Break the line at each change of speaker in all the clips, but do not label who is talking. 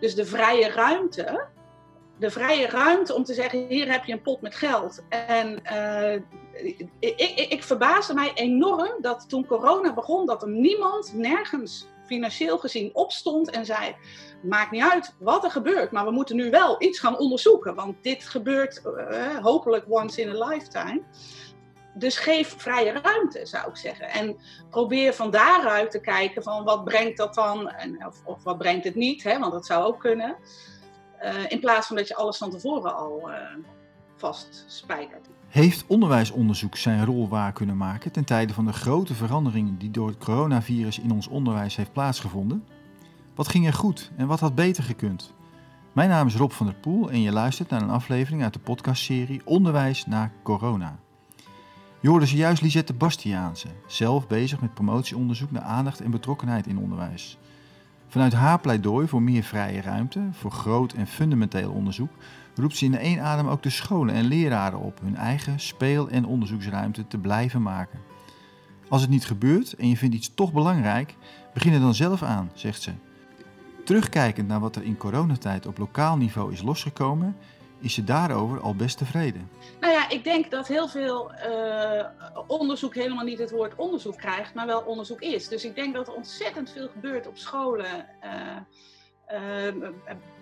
Dus de vrije ruimte, de vrije ruimte om te zeggen: hier heb je een pot met geld. En uh, ik, ik, ik verbaasde mij enorm dat toen corona begon, dat er niemand nergens financieel gezien opstond en zei: Maakt niet uit wat er gebeurt, maar we moeten nu wel iets gaan onderzoeken, want dit gebeurt uh, hopelijk once in a lifetime. Dus geef vrije ruimte, zou ik zeggen. En probeer van daaruit te kijken van wat brengt dat dan, en, of, of wat brengt het niet, hè, want dat zou ook kunnen. Uh, in plaats van dat je alles van tevoren al uh, vast spijkert.
Heeft onderwijsonderzoek zijn rol waar kunnen maken ten tijde van de grote veranderingen die door het coronavirus in ons onderwijs heeft plaatsgevonden? Wat ging er goed en wat had beter gekund? Mijn naam is Rob van der Poel en je luistert naar een aflevering uit de podcastserie Onderwijs na corona. Je hoorde zojuist Lisette Bastiaanse, zelf bezig met promotieonderzoek naar aandacht en betrokkenheid in onderwijs. Vanuit haar pleidooi voor meer vrije ruimte, voor groot en fundamenteel onderzoek, roept ze in één adem ook de scholen en leraren op hun eigen speel- en onderzoeksruimte te blijven maken. Als het niet gebeurt en je vindt iets toch belangrijk, begin er dan zelf aan, zegt ze. Terugkijkend naar wat er in coronatijd op lokaal niveau is losgekomen, is ze daarover al best tevreden.
Nou ja, ik denk dat heel veel uh, onderzoek helemaal niet het woord onderzoek krijgt, maar wel onderzoek is. Dus ik denk dat er ontzettend veel gebeurt op scholen, uh, uh,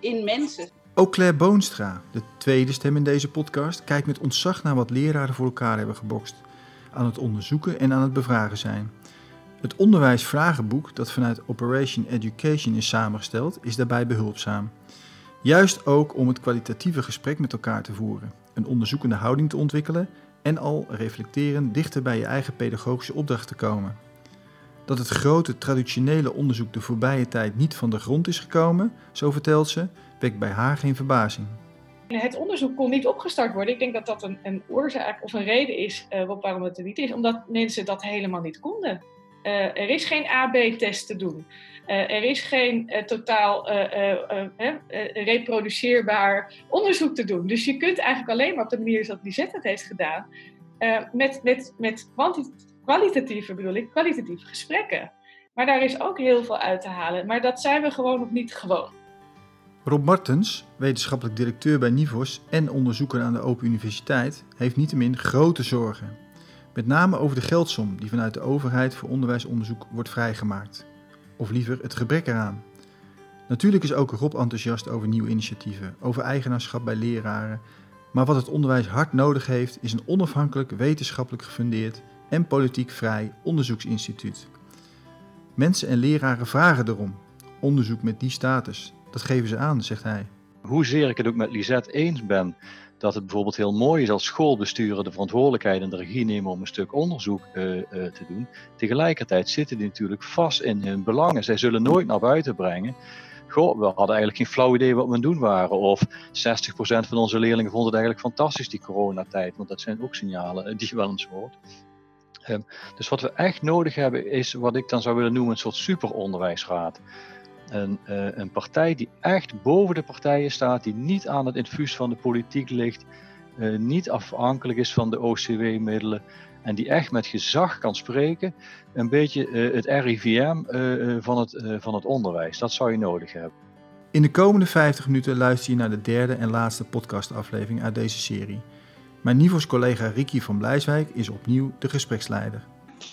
in mensen.
Ook Claire Boonstra, de tweede stem in deze podcast, kijkt met ontzag naar wat leraren voor elkaar hebben gebokst. Aan het onderzoeken en aan het bevragen zijn. Het onderwijsvragenboek dat vanuit Operation Education is samengesteld, is daarbij behulpzaam. Juist ook om het kwalitatieve gesprek met elkaar te voeren, een onderzoekende houding te ontwikkelen en al reflecteren dichter bij je eigen pedagogische opdracht te komen. Dat het grote traditionele onderzoek de voorbije tijd niet van de grond is gekomen, zo vertelt ze, wekt bij haar geen verbazing.
Het onderzoek kon niet opgestart worden. Ik denk dat dat een, een oorzaak of een reden is uh, waarom het er niet is, omdat mensen dat helemaal niet konden. Uh, er is geen AB-test te doen. Uh, er is geen uh, totaal reproduceerbaar onderzoek te doen. Dus je kunt eigenlijk alleen maar op de manier zoals Lisette het heeft gedaan, met, met, met kwalitatieve, bedoel ik, kwalitatieve gesprekken. Maar daar is ook heel veel uit te halen. Maar dat zijn we gewoon nog niet gewoon.
Rob Martens, wetenschappelijk directeur bij Nivos en onderzoeker aan de Open Universiteit, heeft niettemin grote zorgen. Met name over de geldsom die vanuit de overheid voor onderwijsonderzoek wordt vrijgemaakt. Of liever het gebrek eraan. Natuurlijk is ook Rob enthousiast over nieuwe initiatieven, over eigenaarschap bij leraren. Maar wat het onderwijs hard nodig heeft, is een onafhankelijk, wetenschappelijk gefundeerd en politiek vrij onderzoeksinstituut. Mensen en leraren vragen erom. Onderzoek met die status, dat geven ze aan, zegt hij.
Hoezeer ik het ook met Lisette eens ben dat het bijvoorbeeld heel mooi is als schoolbesturen de verantwoordelijkheid en de regie nemen om een stuk onderzoek uh, uh, te doen. Tegelijkertijd zitten die natuurlijk vast in hun belangen. Zij zullen nooit naar buiten brengen. Goh, we hadden eigenlijk geen flauw idee wat we aan het doen waren. Of 60% van onze leerlingen vonden het eigenlijk fantastisch, die coronatijd. Want dat zijn ook signalen die je wel eens hoort. Um, dus wat we echt nodig hebben is wat ik dan zou willen noemen een soort superonderwijsraad. Een, uh, een, partij die echt boven de partijen staat, die niet aan het infuus van de politiek ligt, uh, niet afhankelijk is van de OCW-middelen en die echt met gezag kan spreken. Een beetje uh, het RIVM van, het, van het onderwijs. Dat zou je nodig hebben.
In de komende 50 minuten luister je naar de derde en laatste podcastaflevering uit deze serie. Mijn Nivos collega Ricky van Blijswijk is opnieuw de gespreksleider.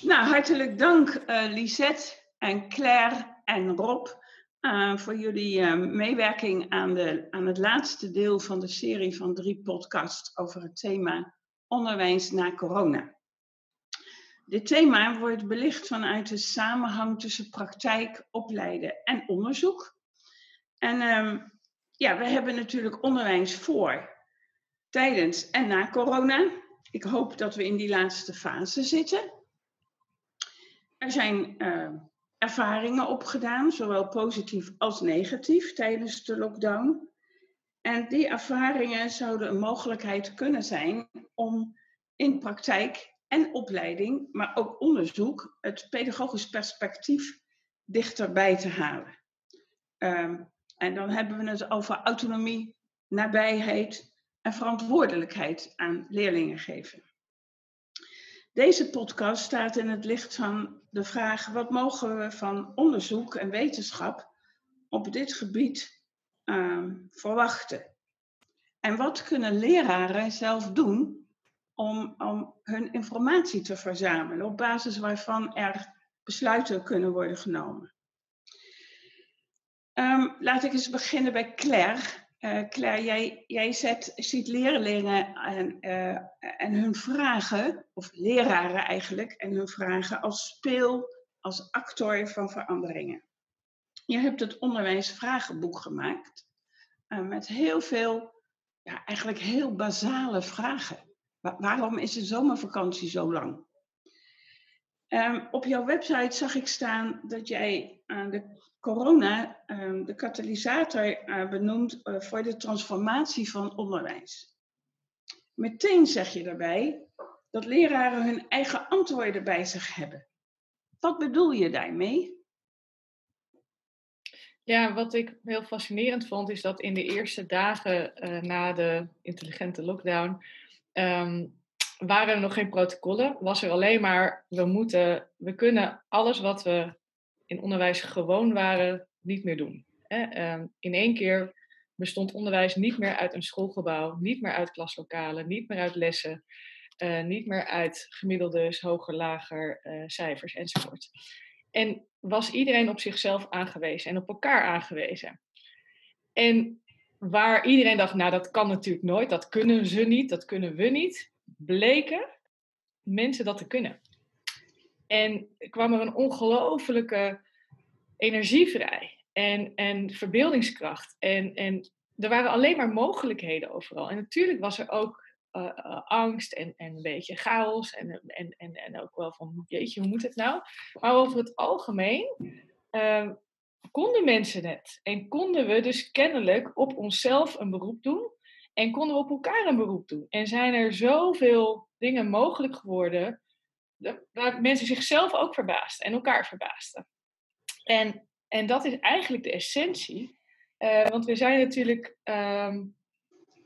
Nou, hartelijk dank Lisette en Claire en Rob. Uh, voor jullie uh, meewerking aan, de, aan het laatste deel van de serie van drie podcasts over het thema onderwijs na corona. Dit thema wordt belicht vanuit de samenhang tussen praktijk, opleiden en onderzoek. En uh, ja, we hebben natuurlijk onderwijs voor, tijdens en na corona. Ik hoop dat we in die laatste fase zitten. Er zijn ervaringen opgedaan, zowel positief als negatief tijdens de lockdown. En die ervaringen zouden een mogelijkheid kunnen zijn om in praktijk en opleiding, maar ook onderzoek, het pedagogisch perspectief dichterbij te halen. Um, en dan hebben we het over autonomie, nabijheid en verantwoordelijkheid aan leerlingen geven. Deze podcast staat in het licht van de vraag: wat mogen we van onderzoek en wetenschap op dit gebied ehm, verwachten? En wat kunnen leraren zelf doen om, om hun informatie te verzamelen, op basis waarvan er besluiten kunnen worden genomen? Um, laat ik eens beginnen bij Claire. Uh, Claire, jij, jij zet, ziet leerlingen en, uh, en hun vragen, of leraren eigenlijk, en hun vragen als speel, als actor van veranderingen. Je hebt het onderwijsvragenboek gemaakt uh, met heel veel, ja, eigenlijk heel basale vragen. Wa waarom is de zomervakantie zo lang? Um, op jouw website zag ik staan dat jij aan de corona um, de katalysator uh, benoemt uh, voor de transformatie van onderwijs. Meteen zeg je daarbij dat leraren hun eigen antwoorden bij zich hebben. Wat bedoel je daarmee?
Ja, wat ik heel fascinerend vond, is dat in de eerste dagen na de intelligente lockdown um, waren er nog geen protocollen. Was er alleen maar, we moeten, we kunnen alles wat we in onderwijs gewoon waren, niet meer doen. Ehm, in één keer bestond onderwijs niet meer uit een schoolgebouw, niet meer uit klaslokalen, niet meer uit lessen, uh, niet meer uit gemiddeldes, hoger, lager uh, cijfers enzovoort. En was iedereen op zichzelf aangewezen en op elkaar aangewezen. En waar iedereen dacht, nou dat kan natuurlijk nooit, dat kunnen ze niet, dat kunnen we niet, bleken mensen dat te kunnen. En kwam er een ongelofelijke energie vrij en, en verbeeldingskracht. En, en er waren alleen maar mogelijkheden overal. En natuurlijk was er ook uh, uh, angst en, en een beetje chaos. En, en, en, en ook wel van, jeetje, hoe moet het nou? Maar over het algemeen uh, konden mensen het. En konden we dus kennelijk op onszelf een beroep doen. En konden we op elkaar een beroep doen. En zijn er zoveel dingen mogelijk geworden waar mensen zichzelf ook verbaasden en elkaar verbaasden. En, en dat is eigenlijk de essentie. Uh, want we zijn natuurlijk. Um,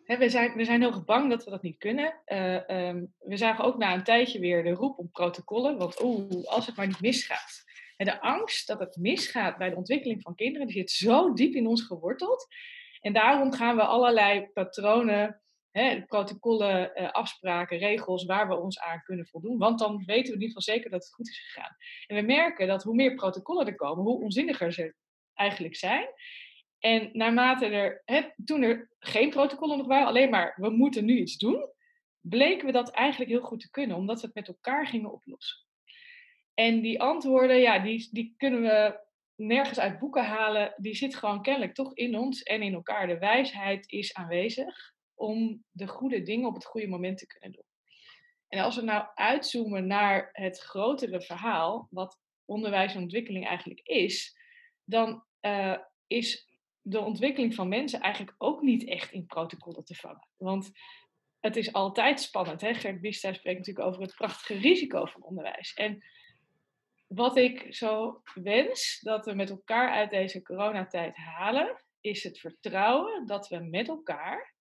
hè, we, zijn, we zijn heel bang dat we dat niet kunnen. Uh, um, we zagen ook na een tijdje weer de roep om protocollen. Want oeh, als het maar niet misgaat. En de angst dat het misgaat bij de ontwikkeling van kinderen, die zit zo diep in ons geworteld. En daarom gaan we allerlei patronen hè, protocollen, uh, afspraken, regels waar we ons aan kunnen voldoen. Want dan weten we in ieder geval zeker dat het goed is gegaan. En we merken dat hoe meer protocollen er komen, hoe onzinniger ze eigenlijk zijn. En naarmate er, hè, toen er geen protocollen nog waren, alleen maar we moeten nu iets doen, bleken we dat eigenlijk heel goed te kunnen, omdat we het met elkaar gingen oplossen. En die antwoorden, ja, die, die kunnen we nergens uit boeken halen. Die zit gewoon kennelijk toch in ons en in elkaar. De wijsheid is aanwezig om de goede dingen op het goede moment te kunnen doen. En als we nou uitzoomen naar het grotere verhaal, wat onderwijs en ontwikkeling eigenlijk is, dan uh, is de ontwikkeling van mensen eigenlijk ook niet echt in protocollen te vangen. Want het is altijd spannend. Hè? Gert Biesta spreekt natuurlijk over het prachtige risico van onderwijs. En wat ik zo wens dat we met elkaar uit deze coronatijd halen, is het vertrouwen dat we met elkaar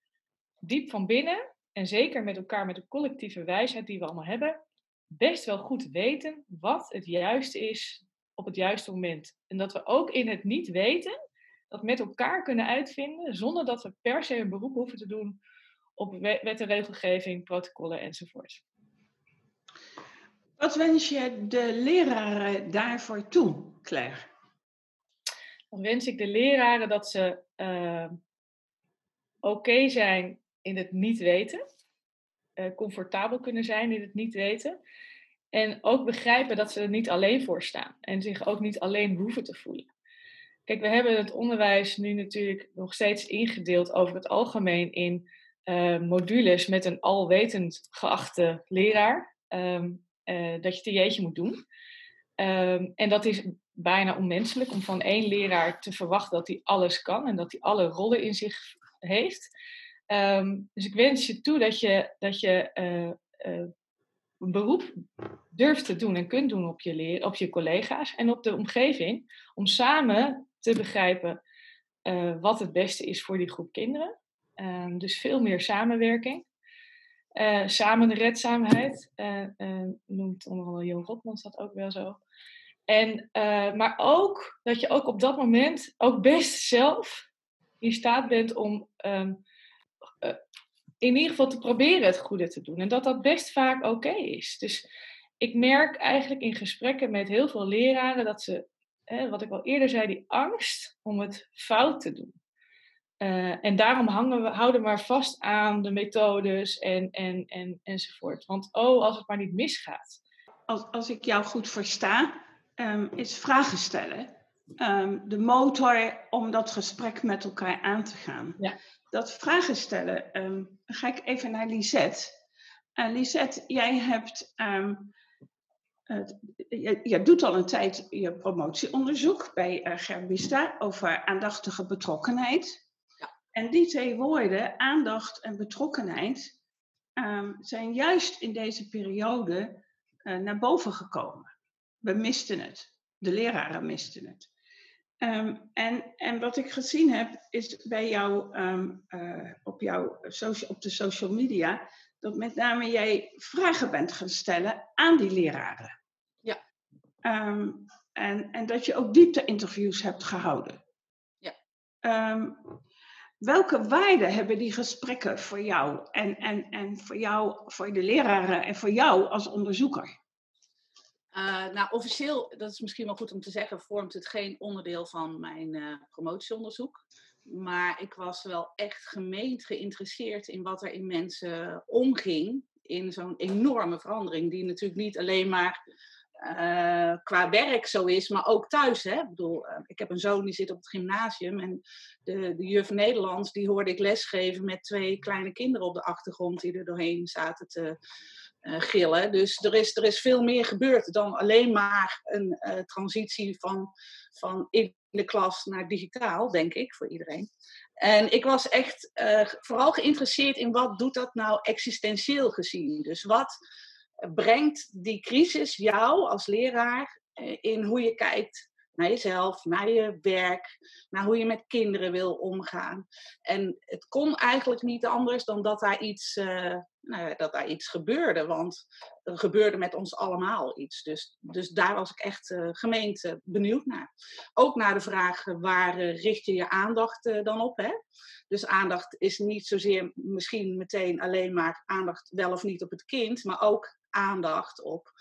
diep van binnen, en zeker met elkaar met de collectieve wijsheid die we allemaal hebben, best wel goed weten wat het juiste is op het juiste moment. En dat we ook in het niet weten, dat met elkaar kunnen uitvinden, zonder dat we per se een beroep hoeven te doen op wet en regelgeving, protocollen enzovoort.
Wat wens je de leraren daarvoor toe, Claire?
Dan wens ik de leraren dat ze uh, oké zijn in het niet weten. Uh, comfortabel kunnen zijn in het niet weten. En ook begrijpen dat ze er niet alleen voor staan. En zich ook niet alleen hoeven te voelen. Kijk, we hebben het onderwijs nu natuurlijk nog steeds ingedeeld over het algemeen in uh, modules met een alwetend geachte leraar. Um, uh, dat je het jeetje moet doen. Um, en dat is bijna onmenselijk om van één leraar te verwachten dat hij alles kan en dat hij alle rollen in zich heeft. Um, dus ik wens je toe dat je, dat je uh, uh, een beroep durft te doen en kunt doen op je, leer, op je collega's en op de omgeving, om samen te begrijpen wat het beste is voor die groep kinderen. Um, dus veel meer samenwerking. Samen de redzaamheid, noemt onder andere Jan Rotmans dat ook wel zo. En, maar ook dat je ook op dat moment ook best zelf in staat bent om ehm, eh, in ieder geval te proberen het goede te doen. En dat dat best vaak oké is. Dus ik merk eigenlijk in gesprekken met heel veel leraren dat ze, hè, wat ik al eerder zei, die angst om het fout te doen. Uh, en daarom hangen we, houden we maar vast aan de methodes en, en, en, enzovoort. Want oh, als het maar niet misgaat.
Als, als ik jou goed versta, um, is vragen stellen um, de motor om dat gesprek met elkaar aan te gaan.
Ja.
Dat vragen stellen, um, ga ik even naar Lisette. Uh, Lisette, jij hebt je, je, doet al een tijd je promotieonderzoek bij uh, Gerbista over aandachtige betrokkenheid. En die twee woorden, aandacht en betrokkenheid, um, zijn juist in deze periode uh, naar boven gekomen. We misten het. De leraren misten het. Um, en, en wat ik gezien heb, is bij jou, um, uh, op, jouw social, op de social media, dat met name jij vragen bent gaan stellen aan die leraren.
Ja.
Um, en, en dat je ook diepte-interviews hebt gehouden.
Ja.
Welke waarde hebben die gesprekken voor jou en, en, en voor jou, voor de leraren en voor jou als onderzoeker?
Uh, nou, officieel, dat is misschien wel goed om te zeggen, vormt het geen onderdeel van mijn uh, promotieonderzoek. Maar ik was wel echt gemeend geïnteresseerd in wat er in mensen omging. In zo'n enorme verandering, die natuurlijk niet alleen maar uh, qua werk zo is, maar ook thuis. Hè? Ik bedoel, ik heb een zoon die zit op het gymnasium en de, de juf Nederlands, die hoorde ik lesgeven met twee kleine kinderen op de achtergrond die er doorheen zaten te, uh, gillen. Dus er is, er is veel meer gebeurd dan alleen maar een transitie van, van in de klas naar digitaal, denk ik, voor iedereen. En ik was echt vooral geïnteresseerd in wat doet dat nou existentieel gezien. Dus wat brengt die crisis jou als leraar in hoe je kijkt naar jezelf, naar je werk, naar hoe je met kinderen wil omgaan. En het kon eigenlijk niet anders dan dat daar iets, uh, nou, dat daar iets gebeurde. Want er gebeurde met ons allemaal iets. Dus, dus daar was ik echt uh, gemeente benieuwd naar. Ook naar de vraag waar richt je je aandacht dan op. Hè? Dus aandacht is niet zozeer misschien meteen alleen maar aandacht wel of niet op het kind, maar ook aandacht op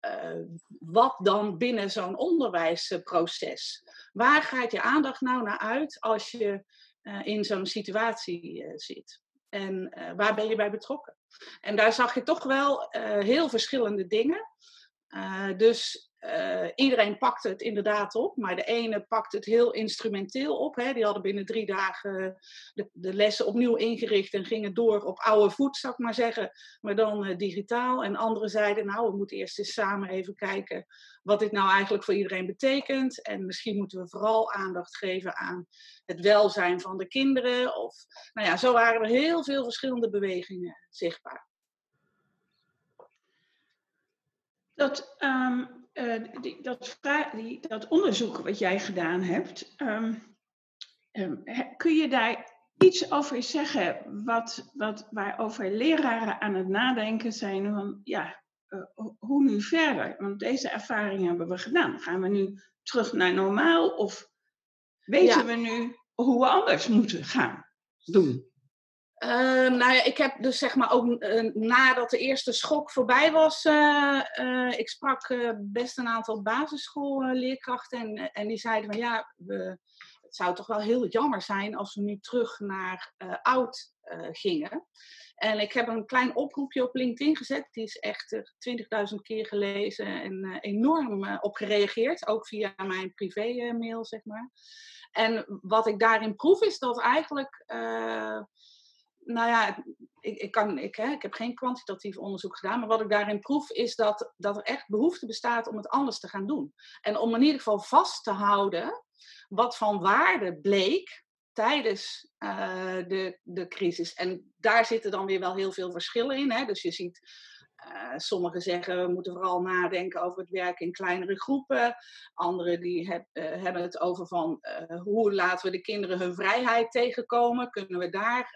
uh, wat dan binnen zo'n onderwijsproces? Waar gaat je aandacht nou naar uit als je uh, in zo'n situatie uh, zit? En waar ben je bij betrokken? En daar zag je toch wel heel verschillende dingen. Dus uh, iedereen pakte het inderdaad op, maar de ene pakte het heel instrumenteel op. Hè. Die hadden binnen drie dagen de, de, lessen opnieuw ingericht en gingen door op oude voet, zou ik maar zeggen, maar dan uh, digitaal. En anderen zeiden, nou, we moeten eerst eens samen even kijken wat dit nou eigenlijk voor iedereen betekent. En misschien moeten we vooral aandacht geven aan het welzijn van de kinderen. Of, nou ja, zo waren er heel veel verschillende bewegingen zichtbaar.
Dat um, uh, die, dat, die, dat, onderzoek wat jij gedaan hebt, um, um, kun je daar iets over zeggen wat, wat, waarover leraren aan het nadenken zijn van, ja, uh, hoe nu verder? Want deze ervaring hebben we gedaan. Gaan we nu terug naar normaal of weten ja. we nu hoe we anders moeten gaan doen?
Uh, nou ja, ik heb dus zeg maar ook uh, nadat de eerste schok voorbij was, uh, ik sprak best een aantal basisschoolleerkrachten en, en die zeiden van ja, we, het zou toch wel heel jammer zijn als we nu terug naar oud gingen. En ik heb een klein oproepje op LinkedIn gezet, die is echt 20.000 keer gelezen en enorm op gereageerd, ook via mijn privé-mail zeg maar. En wat ik daarin proef is dat eigenlijk nou ja, ik, ik, kan, ik, hè, ik heb geen kwantitatief onderzoek gedaan, maar wat ik daarin proef is dat, dat er echt behoefte bestaat om het anders te gaan doen. En om in ieder geval vast te houden wat van waarde bleek tijdens uh, de, de crisis. En daar zitten dan weer wel heel veel verschillen in. Hè? Dus je ziet uh, sommigen zeggen we moeten vooral nadenken over het werken in kleinere groepen. Anderen die uh, hebben het over van uh, hoe laten we de kinderen hun vrijheid tegenkomen. Kunnen we daar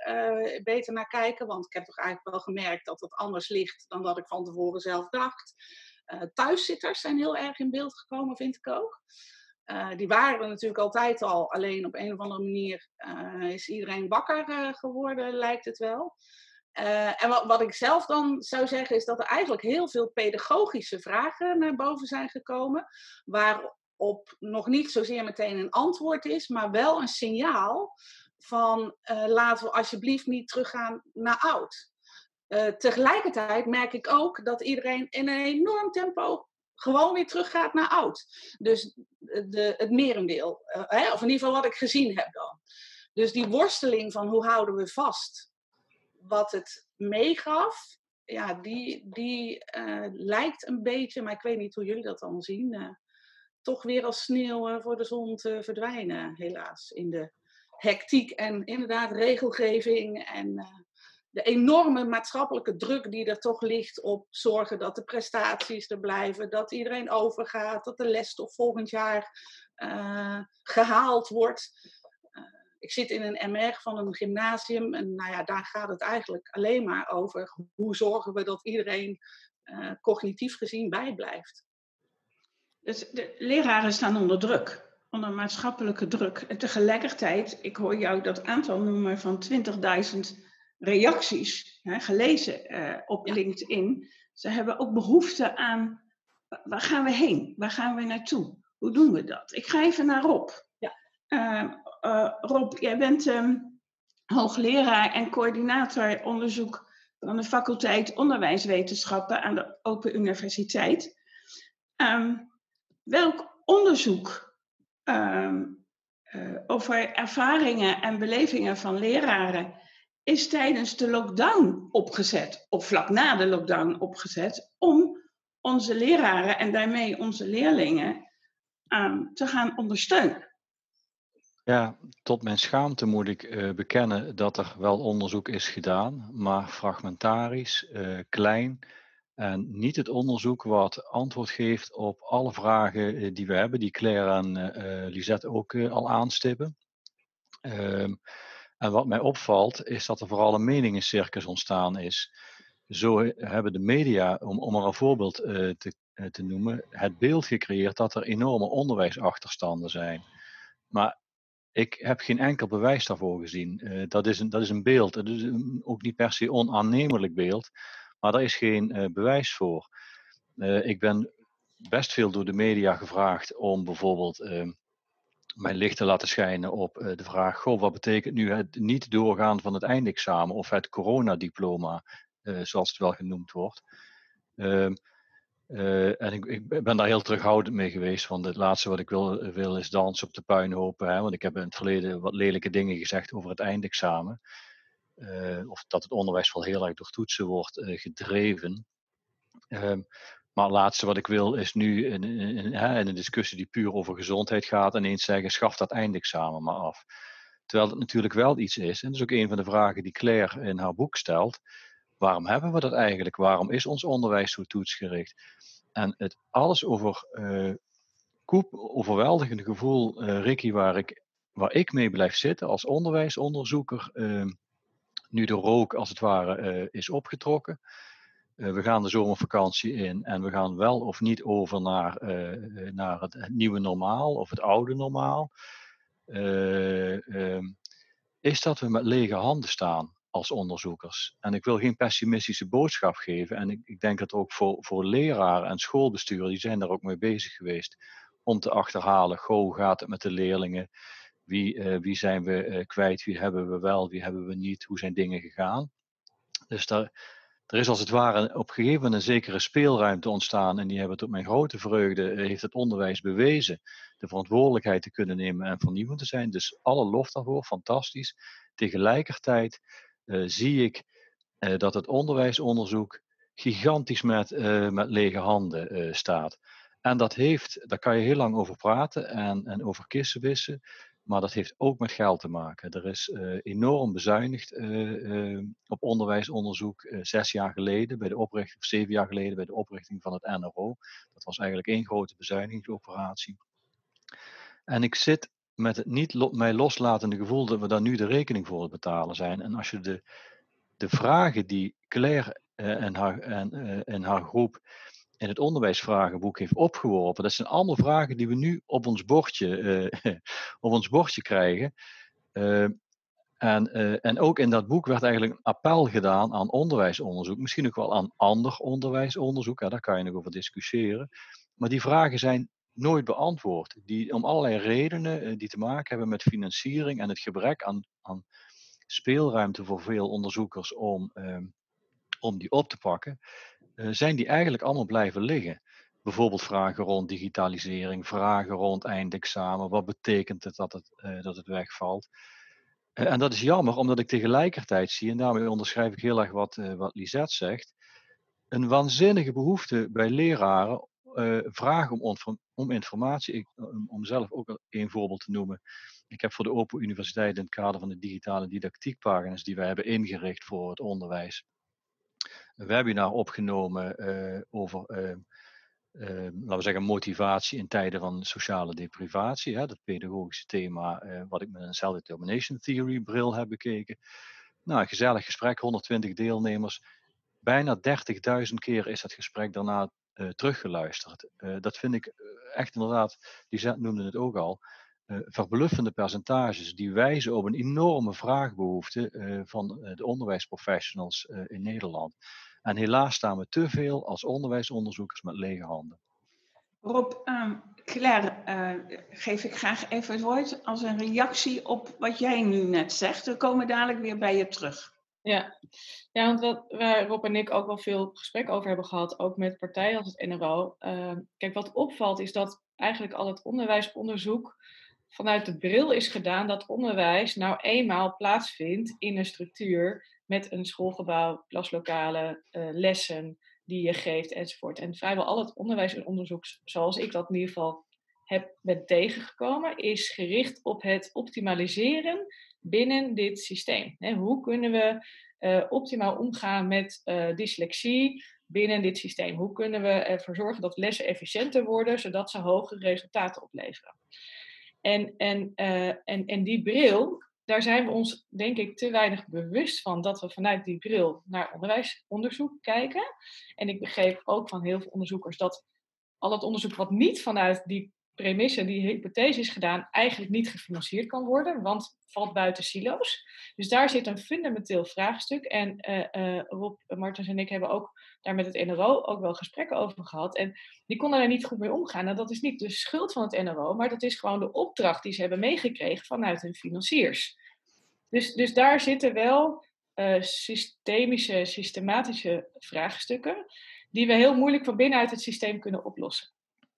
beter naar kijken? Want ik heb toch eigenlijk wel gemerkt dat het anders ligt dan dat ik van tevoren zelf dacht. thuiszitters zijn heel erg in beeld gekomen, vind ik ook. die waren er natuurlijk altijd al, alleen op een of andere manier is iedereen wakker geworden, lijkt het wel. En wat, wat, ik zelf dan zou zeggen, is dat er eigenlijk heel veel pedagogische vragen naar boven zijn gekomen, waarop nog niet zozeer meteen een antwoord is, maar wel een signaal van laten we alsjeblieft niet teruggaan naar oud. Uh, tegelijkertijd merk ik ook dat iedereen in een enorm tempo gewoon weer teruggaat naar oud. Dus de, het merendeel, uh, hè, of in ieder geval wat ik gezien heb dan. Dus die worsteling van hoe houden we vast wat het meegaf, ja, die, die uh, lijkt een beetje, maar ik weet niet hoe jullie dat dan zien, toch weer als sneeuw voor de zon te verdwijnen, helaas, in de hectiek en inderdaad regelgeving en de enorme maatschappelijke druk die er toch ligt op zorgen dat de prestaties er blijven, dat iedereen overgaat, dat de lesstof volgend jaar gehaald wordt. Ik zit in een MR van een gymnasium en nou ja, daar gaat het eigenlijk alleen maar over hoe zorgen we dat iedereen uh, cognitief gezien bijblijft.
Dus de leraren staan onder druk onder maatschappelijke druk. En tegelijkertijd, ik hoor jou dat aantal noemen van 20.000 reacties hè, gelezen uh, op LinkedIn. Ze hebben ook behoefte aan waar gaan we heen? Waar gaan we naartoe? Hoe doen we dat? Ik ga even naar Rob. Ja. Uh, uh, Rob, jij bent um, hoogleraar en coördinator onderzoek van de faculteit Onderwijswetenschappen aan de Open Universiteit. Um, welk onderzoek um, over ervaringen en belevingen van leraren is tijdens de lockdown opgezet, of vlak na de lockdown opgezet, om onze leraren en daarmee onze leerlingen te gaan ondersteunen.
Ja, tot mijn schaamte moet ik uh, bekennen dat er wel onderzoek is gedaan, maar fragmentarisch, uh, klein en niet het onderzoek wat antwoord geeft op alle vragen uh, die we hebben, die Claire en Lisette ook al aanstippen. Ehm, en wat mij opvalt, is dat er vooral een meningencircus ontstaan is. Zo hebben de media, om, om er een voorbeeld te, te noemen, het beeld gecreëerd dat er enorme onderwijsachterstanden zijn. Maar ik heb geen enkel bewijs daarvoor gezien. Uh, dat, is een, dat is een beeld, is ook niet per se onaannemelijk beeld, maar daar is geen bewijs voor. ik ben best veel door de media gevraagd om bijvoorbeeld ehm, mijn licht te laten schijnen op de vraag: goh, wat betekent nu het niet doorgaan van het eindexamen of het coronadiploma, zoals het wel genoemd wordt? Uh, en ik, ben daar heel terughoudend mee geweest, want het laatste wat ik wil, wil is dansen op de puinhopen. Hè, want ik heb in het verleden wat lelijke dingen gezegd over het eindexamen. of dat het onderwijs wel heel erg door toetsen wordt gedreven. Ehm, maar het laatste wat ik wil is nu in, in, een discussie die puur over gezondheid gaat, ineens zeggen: schaf dat eindexamen maar af. Terwijl het natuurlijk wel iets is, en dat is ook een van de vragen die Claire in haar boek stelt: waarom hebben we dat eigenlijk? Waarom is ons onderwijs zo toetsgericht? En het alles over uh, koep, overweldigende gevoel, uh, Ricky, waar ik, waar ik mee blijf zitten als onderwijsonderzoeker, uh, nu de rook als het ware uh, is opgetrokken. Eh, we gaan de zomervakantie in en we gaan wel of niet over naar, naar het, nieuwe normaal of het oude normaal, uh, is dat we met lege handen staan als onderzoekers. En ik wil geen pessimistische boodschap geven. En ik, ik denk dat ook voor, voor leraren en schoolbesturen, die zijn daar ook mee bezig geweest, om te achterhalen, hoe gaat het met de leerlingen? Wie, wie zijn we kwijt? Wie hebben we wel? Wie hebben we niet? Hoe zijn dingen gegaan? Dus daar, er is als het ware op een gegeven moment een zekere speelruimte ontstaan. En die hebben tot mijn grote vreugde, eh, heeft het onderwijs bewezen, de verantwoordelijkheid te kunnen nemen en vernieuwend te zijn. Dus alle lof daarvoor, fantastisch. Tegelijkertijd zie ik uh, dat het onderwijsonderzoek gigantisch met, uh, met lege handen staat. En dat heeft, daar kan je heel lang over praten en, en over kissen wissen. Maar dat heeft ook met geld te maken. Er is enorm bezuinigd op onderwijsonderzoek zes jaar geleden, bij de oprichting, of zeven jaar geleden, bij de oprichting van het NRO. Dat was eigenlijk één grote bezuinigingsoperatie. En ik zit met het niet mij loslatende gevoel dat we daar nu de rekening voor betalen zijn. En als je de, de vragen die Claire en, haar, en, en haar groep in het onderwijsvragenboek heeft opgeworpen, dat zijn allemaal vragen die we nu op ons bordje, op ons bordje krijgen. En, en ook in dat boek werd eigenlijk een appel gedaan aan onderwijsonderzoek. Misschien ook wel aan ander onderwijsonderzoek. Ja, daar kan je nog over discussiëren. Maar die vragen zijn nooit beantwoord. Die om allerlei redenen eh, die te maken hebben met financiering en het gebrek aan, aan speelruimte voor veel onderzoekers om, ehm, om die op te pakken, uh, zijn die eigenlijk allemaal blijven liggen. Bijvoorbeeld vragen rond digitalisering, vragen rond eindexamen. Wat betekent het dat het, uh, dat het wegvalt? en dat is jammer, omdat ik tegelijkertijd zie, en daarmee onderschrijf ik heel erg wat, wat Lisette zegt, een waanzinnige behoefte bij leraren uh, vragen om, om informatie. Ik, om zelf ook een voorbeeld te noemen. Ik heb voor de Open Universiteit in het kader van de digitale didactiekpagina's die wij hebben ingericht voor het onderwijs, een webinar opgenomen uh, over, uh, laten we zeggen, motivatie in tijden van sociale deprivatie. Hè, dat pedagogische thema wat ik met een Self-Determination Theory bril heb bekeken. Nou, gezellig gesprek, 120 deelnemers. Bijna 30.000 keer is dat gesprek daarna teruggeluisterd. Uh, dat vind ik eh, echt inderdaad, die noemde het ook al, verbluffende percentages die wijzen op een enorme vraagbehoefte van de onderwijsprofessionals in Nederland. En helaas staan we te veel als onderwijsonderzoekers met lege handen.
Rob, um, Claire, geef ik graag even het woord als een reactie op wat jij nu net zegt. We komen dadelijk weer bij je terug.
Ja, ja want wat, waar Rob en ik ook wel veel gesprek over hebben gehad, ook met partijen als het NRO. Uh, kijk, wat opvalt is dat eigenlijk al het onderwijsonderzoek vanuit de bril is gedaan dat onderwijs nou eenmaal plaatsvindt in een structuur met een schoolgebouw, klaslokalen, uh, lessen die je geeft enzovoort. En vrijwel al het onderwijs en onderzoek, zoals ik dat in ieder geval heb tegengekomen, is gericht op het optimaliseren binnen dit systeem. hoe kunnen we uh, optimaal omgaan met uh, dyslexie binnen dit systeem? Hoe kunnen we ervoor zorgen dat lessen efficiënter worden, zodat ze hogere resultaten opleveren? En, en, uh, en, en die bril, daar zijn we ons denk ik te weinig bewust van dat we vanuit die bril naar onderwijsonderzoek kijken. En ik begreep ook van heel veel onderzoekers dat al het onderzoek wat niet vanuit die premisse, die hypothese is gedaan, eigenlijk niet gefinancierd kan worden, want valt buiten silo's. Dus daar zit een fundamenteel vraagstuk. En uh, uh, Rob Martens en ik hebben ook daar met het NRO ook wel gesprekken over gehad. En die konden er niet goed mee omgaan. En dat is niet de schuld van het NRO, maar dat is gewoon de opdracht die ze hebben meegekregen vanuit hun financiers. Dus, dus daar zitten wel systemische, systematische vraagstukken die we heel moeilijk van binnenuit het systeem kunnen oplossen.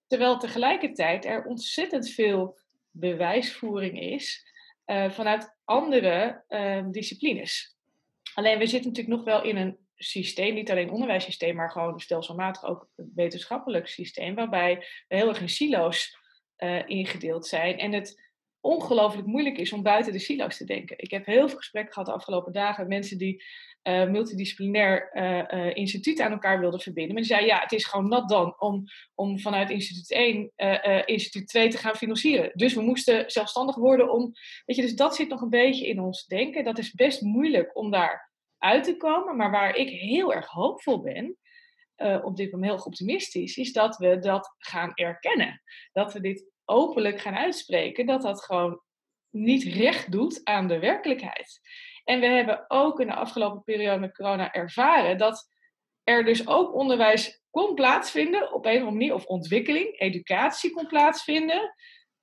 Terwijl tegelijkertijd er ontzettend veel bewijsvoering is uh, vanuit andere uh, disciplines. Alleen we zitten natuurlijk nog wel in een systeem, niet alleen onderwijssysteem, maar gewoon stelselmatig ook een wetenschappelijk systeem, waarbij we heel erg in silo's uh, ingedeeld zijn. En het ongelooflijk moeilijk is om buiten de silo's te denken. Ik heb heel veel gesprekken gehad de afgelopen dagen met mensen die uh, multidisciplinair uh, instituut aan elkaar wilden verbinden. Maar die zei, ja, het is gewoon nat dan om, om vanuit instituut 1 instituut 2 te gaan financieren. Dus we moesten zelfstandig worden om... Weet je, dus dat zit nog een beetje in ons denken. Dat is best moeilijk om daar uit te komen. Maar waar ik heel erg hoopvol ben, op dit moment heel optimistisch, is dat we dat gaan erkennen. Dat we dit openlijk gaan uitspreken, dat dat gewoon niet recht doet aan de werkelijkheid. En we hebben ook in de afgelopen periode met corona ervaren dat er dus ook onderwijs kon plaatsvinden op een of andere manier, of ontwikkeling, educatie kon plaatsvinden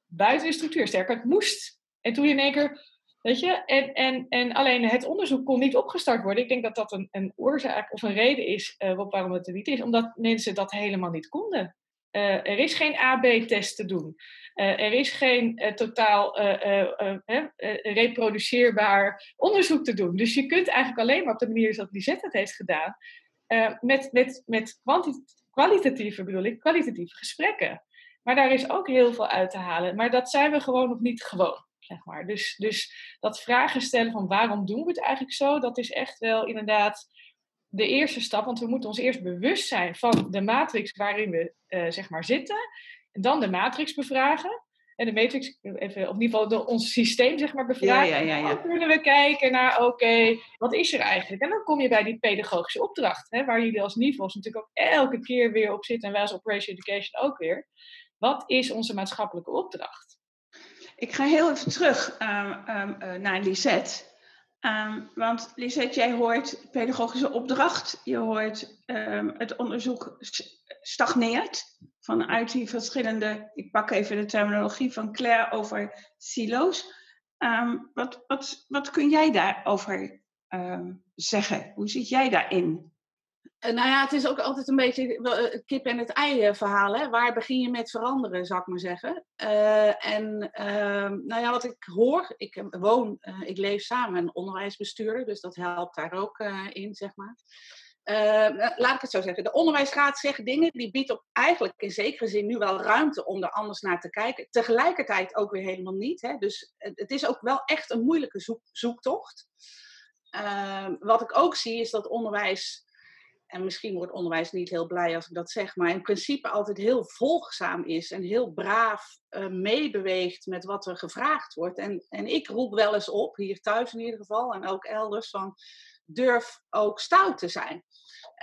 buiten de structuur. Sterker, het moest. En toen in één keer, weet je, en, en, en alleen het onderzoek kon niet opgestart worden. Ik denk dat dat een, een oorzaak of een reden is uh, waarom het er niet is, omdat mensen dat helemaal niet konden. Uh, er is geen AB-test te doen. Uh, er is geen uh, totaal reproduceerbaar onderzoek te doen. Dus je kunt eigenlijk alleen maar op de manier zoals Lisette het heeft gedaan, met, met, met kwalitatieve, bedoel ik, kwalitatieve gesprekken. Maar daar is ook heel veel uit te halen. Maar dat zijn we gewoon nog niet gewoon. Zeg maar. dus, dus dat vragen stellen van waarom doen we het eigenlijk zo, dat is echt wel inderdaad de eerste stap, want we moeten ons eerst bewust zijn van de matrix waarin we uh, zeg maar zitten. En dan de matrix bevragen. en de matrix, even, of in ieder geval ons systeem zeg maar bevragen.
Ja, ja, ja, ja.
Dan kunnen we kijken naar, oké, wat is er eigenlijk? En dan kom je bij die pedagogische opdracht, hè, waar jullie als NIVOS natuurlijk ook elke keer weer op zitten en wij als Operation Education ook weer. Wat is onze maatschappelijke opdracht?
Ik ga heel even terug uh, uh, naar Lisette. Um, want Lisette, jij hoort pedagogische opdracht, je hoort um, het onderzoek stagneert vanuit die verschillende, ik pak even de terminologie van Claire over silo's. Um, wat, wat, wat kun jij daarover zeggen? Hoe zit jij daarin?
Eh, nou ja, het is ook altijd een beetje het eh, kip en het ei eh, verhaal. Hè? Waar begin je met veranderen, zou ik maar zeggen. En uh, nou ja, wat ik hoor, ik woon, uh, ik leef samen met een onderwijsbestuurder, dus dat helpt daar ook in, zeg maar. laat ik het zo zeggen. De onderwijsraad zegt dingen, die biedt op eigenlijk in zekere zin nu wel ruimte om er anders naar te kijken. Tegelijkertijd ook weer helemaal niet. Hè? Dus het is ook wel echt een moeilijke zoek, zoektocht. Ehm, wat ik ook zie is dat onderwijs en misschien wordt onderwijs niet heel blij als ik dat zeg, maar in principe altijd heel volgzaam is en heel braaf uh, meebeweegt met wat er gevraagd wordt. En, en ik roep wel eens op, hier thuis in ieder geval en ook elders, van durf ook stout te zijn.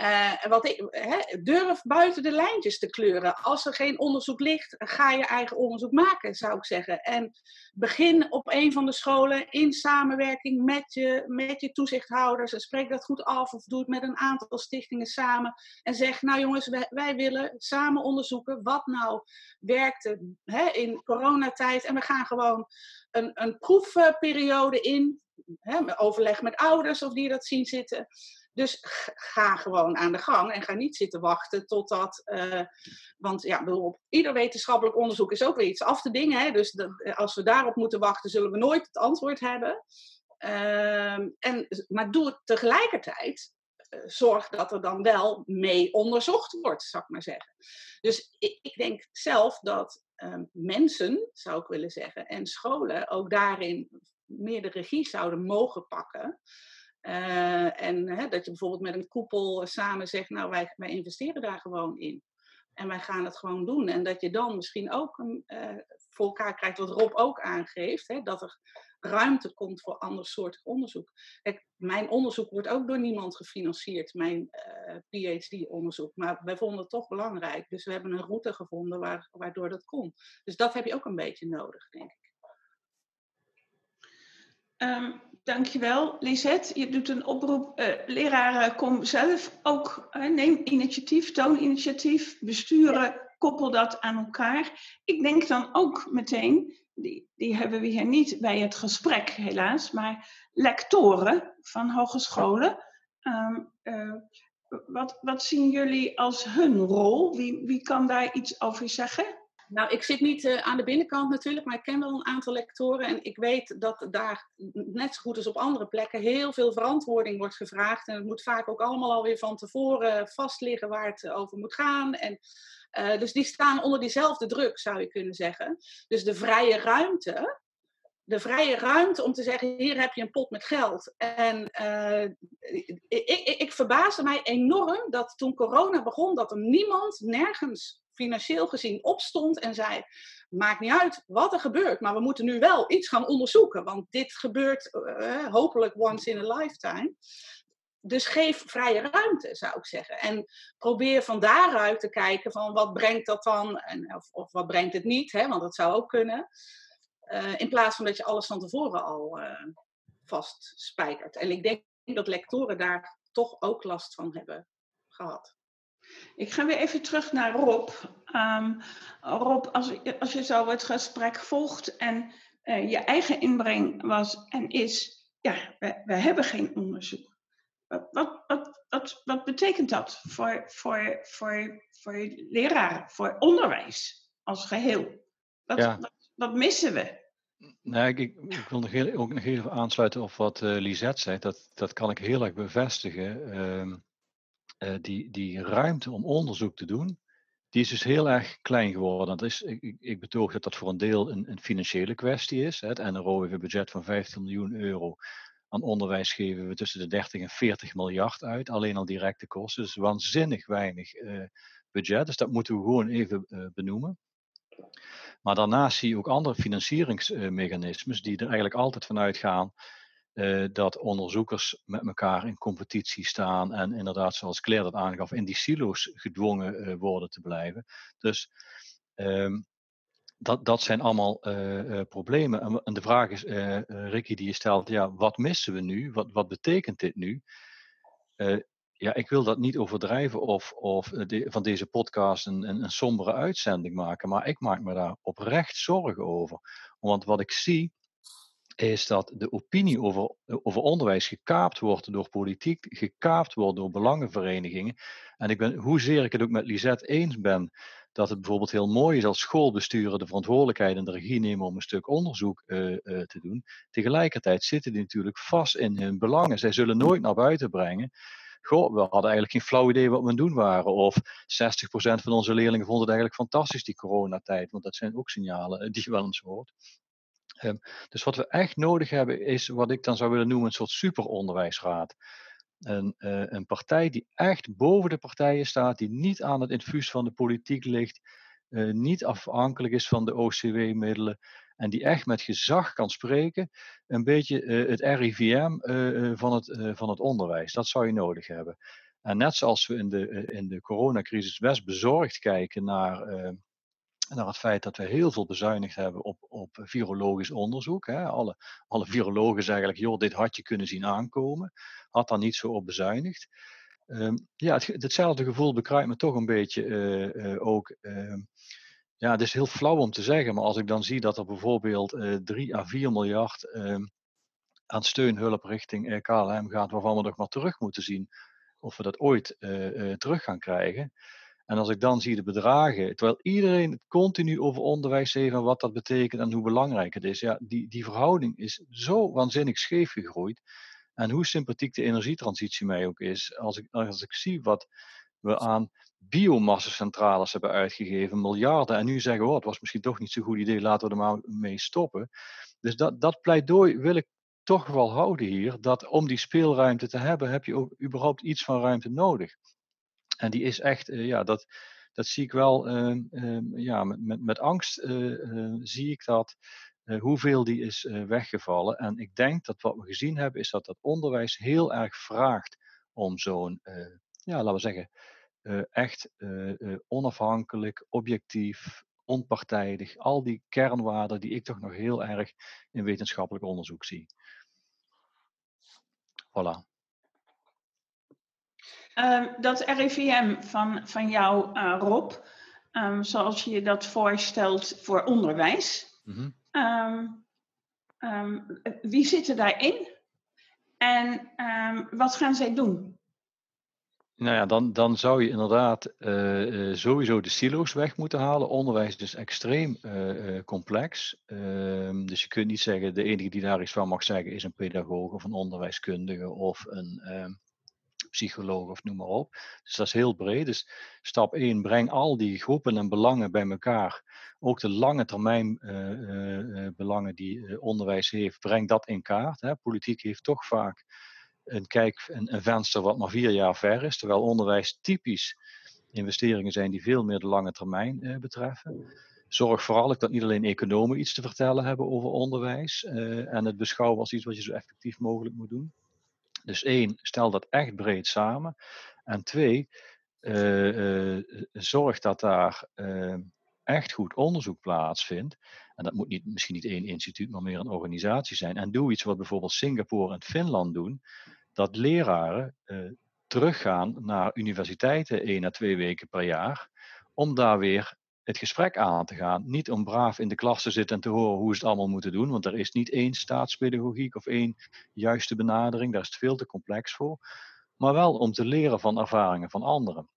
Uh, wat ik, hè, durf buiten de lijntjes te kleuren. Als er geen onderzoek ligt, ga je eigen onderzoek maken, zou ik zeggen. En begin op een van de scholen in samenwerking met je, met je toezichthouders. En spreek dat goed af of doe het met een aantal stichtingen samen. En zeg, nou jongens, wij, willen samen onderzoeken wat nou werkte hè, in coronatijd. En we gaan gewoon een, een proefperiode in. Hè, overleg met ouders of die dat zien zitten. Dus ga gewoon aan de gang en ga niet zitten wachten totdat. Uh, want ja, ieder wetenschappelijk onderzoek is ook weer iets af te dingen. Hè? Dus dat, als we daarop moeten wachten, zullen we nooit het antwoord hebben. Uh, en, maar doe het tegelijkertijd. Uh, zorg dat er dan wel mee onderzocht wordt, zou ik maar zeggen. Dus ik, ik denk zelf dat ehm, mensen, zou ik willen zeggen, en scholen ook daarin meer de regie zouden mogen pakken. Uh, en hè, dat je bijvoorbeeld met een koepel samen zegt, nou wij, wij investeren daar gewoon in. En wij gaan het gewoon doen. En dat je dan misschien ook uh, voor elkaar krijgt, wat Rob ook aangeeft, hè, dat er ruimte komt voor andersoortig onderzoek. Kijk, mijn onderzoek wordt ook door niemand gefinancierd, mijn PhD-onderzoek. Maar wij vonden het toch belangrijk. Dus we hebben een route gevonden waar, waardoor dat kon. Dus dat heb je ook een beetje nodig, denk ik.
Um, dankjewel, Lisette. Je doet een oproep. Uh, leraren, kom zelf ook. Uh, neem initiatief, toon initiatief. Besturen, koppel dat aan elkaar. Ik denk dan ook meteen, die, die hebben we hier niet bij het gesprek helaas, maar lectoren van hogescholen. Um, uh, wat, wat zien jullie als hun rol? Wie, wie kan daar iets over zeggen?
Nou, ik zit niet uh, aan de binnenkant natuurlijk, maar ik ken wel een aantal lectoren. En ik weet dat daar, net zo goed als op andere plekken, heel veel verantwoording wordt gevraagd. En het moet vaak ook allemaal alweer van tevoren vastliggen waar het over moet gaan. En, uh, dus die staan onder diezelfde druk, zou je kunnen zeggen. Dus de vrije ruimte, de vrije ruimte om te zeggen: hier heb je een pot met geld. En uh, ik, ik, ik verbaasde mij enorm dat toen corona begon, dat er niemand nergens financieel gezien opstond en zei: Maakt niet uit wat er gebeurt, maar we moeten nu wel iets gaan onderzoeken, want dit gebeurt uh, hopelijk once in a lifetime. Dus geef vrije ruimte, zou ik zeggen. En probeer van daaruit te kijken van wat brengt dat dan, en, of, of wat brengt het niet, hè, want dat zou ook kunnen. Uh, in plaats van dat je alles van tevoren al uh, vastspijkert. En ik denk dat lectoren daar toch ook last van hebben gehad.
Ik ga weer even terug naar Rob. Um, Rob, als, als je zo het gesprek volgt en uh, je eigen inbreng was en is, ja, we, we hebben geen onderzoek. Wat, wat, wat, wat, wat betekent dat voor, voor, voor, voor leraren, voor onderwijs als geheel? Wat, ja. wat, wat missen we?
Nee, ik, ik, wil nog heel, ook nog even aansluiten op wat uh, Lisette zei. Dat, dat kan ik heel erg bevestigen. Uh, uh, die, die ruimte om onderzoek te doen, die is dus heel erg klein geworden. Dat is, ik, ik betoog dat dat voor een deel een, een financiële kwestie is. Het NRO heeft een budget van 15 miljoen euro. Aan onderwijs geven we tussen de 30 en 40 miljard uit, alleen al directe kosten. Dus waanzinnig weinig uh, budget. Dus dat moeten we gewoon even uh, benoemen. Maar daarnaast zie je ook andere financieringsmechanismes die er eigenlijk altijd vanuit gaan uh, dat onderzoekers met elkaar in competitie staan en inderdaad, zoals Claire dat aangaf, in die silo's gedwongen uh, worden te blijven. Dus um, dat, dat zijn allemaal uh, problemen. En, en, de vraag is, Ricky, die je stelt, ja, wat missen we nu? Wat, wat betekent dit nu? ja, ik wil dat niet overdrijven of, of van deze podcast een, een sombere uitzending maken, maar ik maak me daar oprecht zorgen over. Want wat ik zie, is dat de opinie over, over onderwijs gekaapt wordt door politiek, gekaapt wordt door belangenverenigingen. En ik ben, hoezeer ik het ook met Lisette eens ben, dat het bijvoorbeeld heel mooi is als schoolbesturen de verantwoordelijkheid en de regie nemen om een stuk onderzoek uh, uh, te doen. Tegelijkertijd zitten die natuurlijk vast in hun belangen. Zij zullen nooit naar buiten brengen. Goh, we hadden eigenlijk geen flauw idee wat we doen waren. Of 60% van onze leerlingen vonden het eigenlijk fantastisch, die coronatijd. Want dat zijn ook signalen eh, die je wel eens hoort. Dus wat we echt nodig hebben is wat ik dan zou willen noemen een soort superonderwijsraad. Een, uh, een partij die echt boven de partijen staat, die niet aan het infuus van de politiek ligt, uh, niet afhankelijk is van de OCW-middelen en die echt met gezag kan spreken. Een beetje uh, het RIVM van, het, van het onderwijs. Dat zou je nodig hebben. En net zoals we in de, in de coronacrisis best bezorgd kijken naar naar het feit dat we heel veel bezuinigd hebben op, op virologisch onderzoek. Hè. Alle, alle virologen zeggen eigenlijk, joh, dit had je kunnen zien aankomen. Had daar niet zo op bezuinigd. Um, ja, het, hetzelfde gevoel bekruipt me toch een beetje uh, uh, ook. Uh, ja, het is heel flauw om te zeggen, maar als ik dan zie dat er bijvoorbeeld 3 à 4 miljard ehm, aan steunhulp richting KLM gaat, waarvan we nog maar terug moeten zien of we dat ooit terug gaan krijgen. En als ik dan zie de bedragen, terwijl iedereen het continu over onderwijs heeft en wat dat betekent en hoe belangrijk het is, ja, die, die verhouding is zo waanzinnig scheef gegroeid. En hoe sympathiek de energietransitie mij ook is, als ik, als ik zie wat we aan biomassacentrales hebben uitgegeven, miljarden, en nu zeggen, oh, het was misschien toch niet zo'n goed idee, laten we er maar mee stoppen. Dus dat, dat pleidooi wil ik toch wel houden hier, dat om die speelruimte te hebben, heb je ook überhaupt iets van ruimte nodig. En die is echt, uh, ja, dat, dat zie ik wel, uh, uh, ja, met, met, met angst eh, zie ik dat, hoeveel die is weggevallen. En ik denk dat wat we gezien hebben, is dat dat onderwijs heel erg vraagt om zo'n, ja, laten we zeggen, echt onafhankelijk, objectief, onpartijdig, al die kernwaarden die ik toch nog heel erg in wetenschappelijk onderzoek zie. Voilà.
Uh, dat RIVM van, van jou, uh, Rob, um, zoals je dat voorstelt voor onderwijs. Mm -hmm. um, wie zit er daarin? En wat gaan zij doen?
Nou ja, dan, dan zou je inderdaad uh, sowieso de silo's weg moeten halen. Onderwijs is extreem uh, complex. dus je kunt niet zeggen, de enige die daar iets van mag zeggen is een pedagoog of een onderwijskundige of een psycholoog of noem maar op. Dus dat is heel breed. Dus stap 1, breng al die groepen en belangen bij elkaar. Ook de lange termijn uh, uh, belangen die onderwijs heeft, breng dat in kaart. Hè. Politiek heeft toch vaak een, kijk, een, een venster wat maar vier jaar ver is, terwijl onderwijs typisch investeringen zijn die veel meer de lange termijn betreffen. Zorg vooral dat niet alleen economen iets te vertellen hebben over onderwijs en het beschouwen als iets wat je zo effectief mogelijk moet doen. Dus één, stel dat echt breed samen. En twee, uh, uh, zorg dat daar uh, echt goed onderzoek plaatsvindt. En dat moet niet, misschien niet één instituut, maar meer een organisatie zijn. En doe iets wat bijvoorbeeld Singapore en Finland doen. Dat leraren teruggaan naar universiteiten één à twee weken per jaar. Om daar weer het gesprek aan te gaan. Niet om braaf in de klas te zitten en te horen hoe ze het allemaal moeten doen, want er is niet één staatspedagogiek of één juiste benadering, daar is het veel te complex voor. Maar wel om te leren van ervaringen van anderen.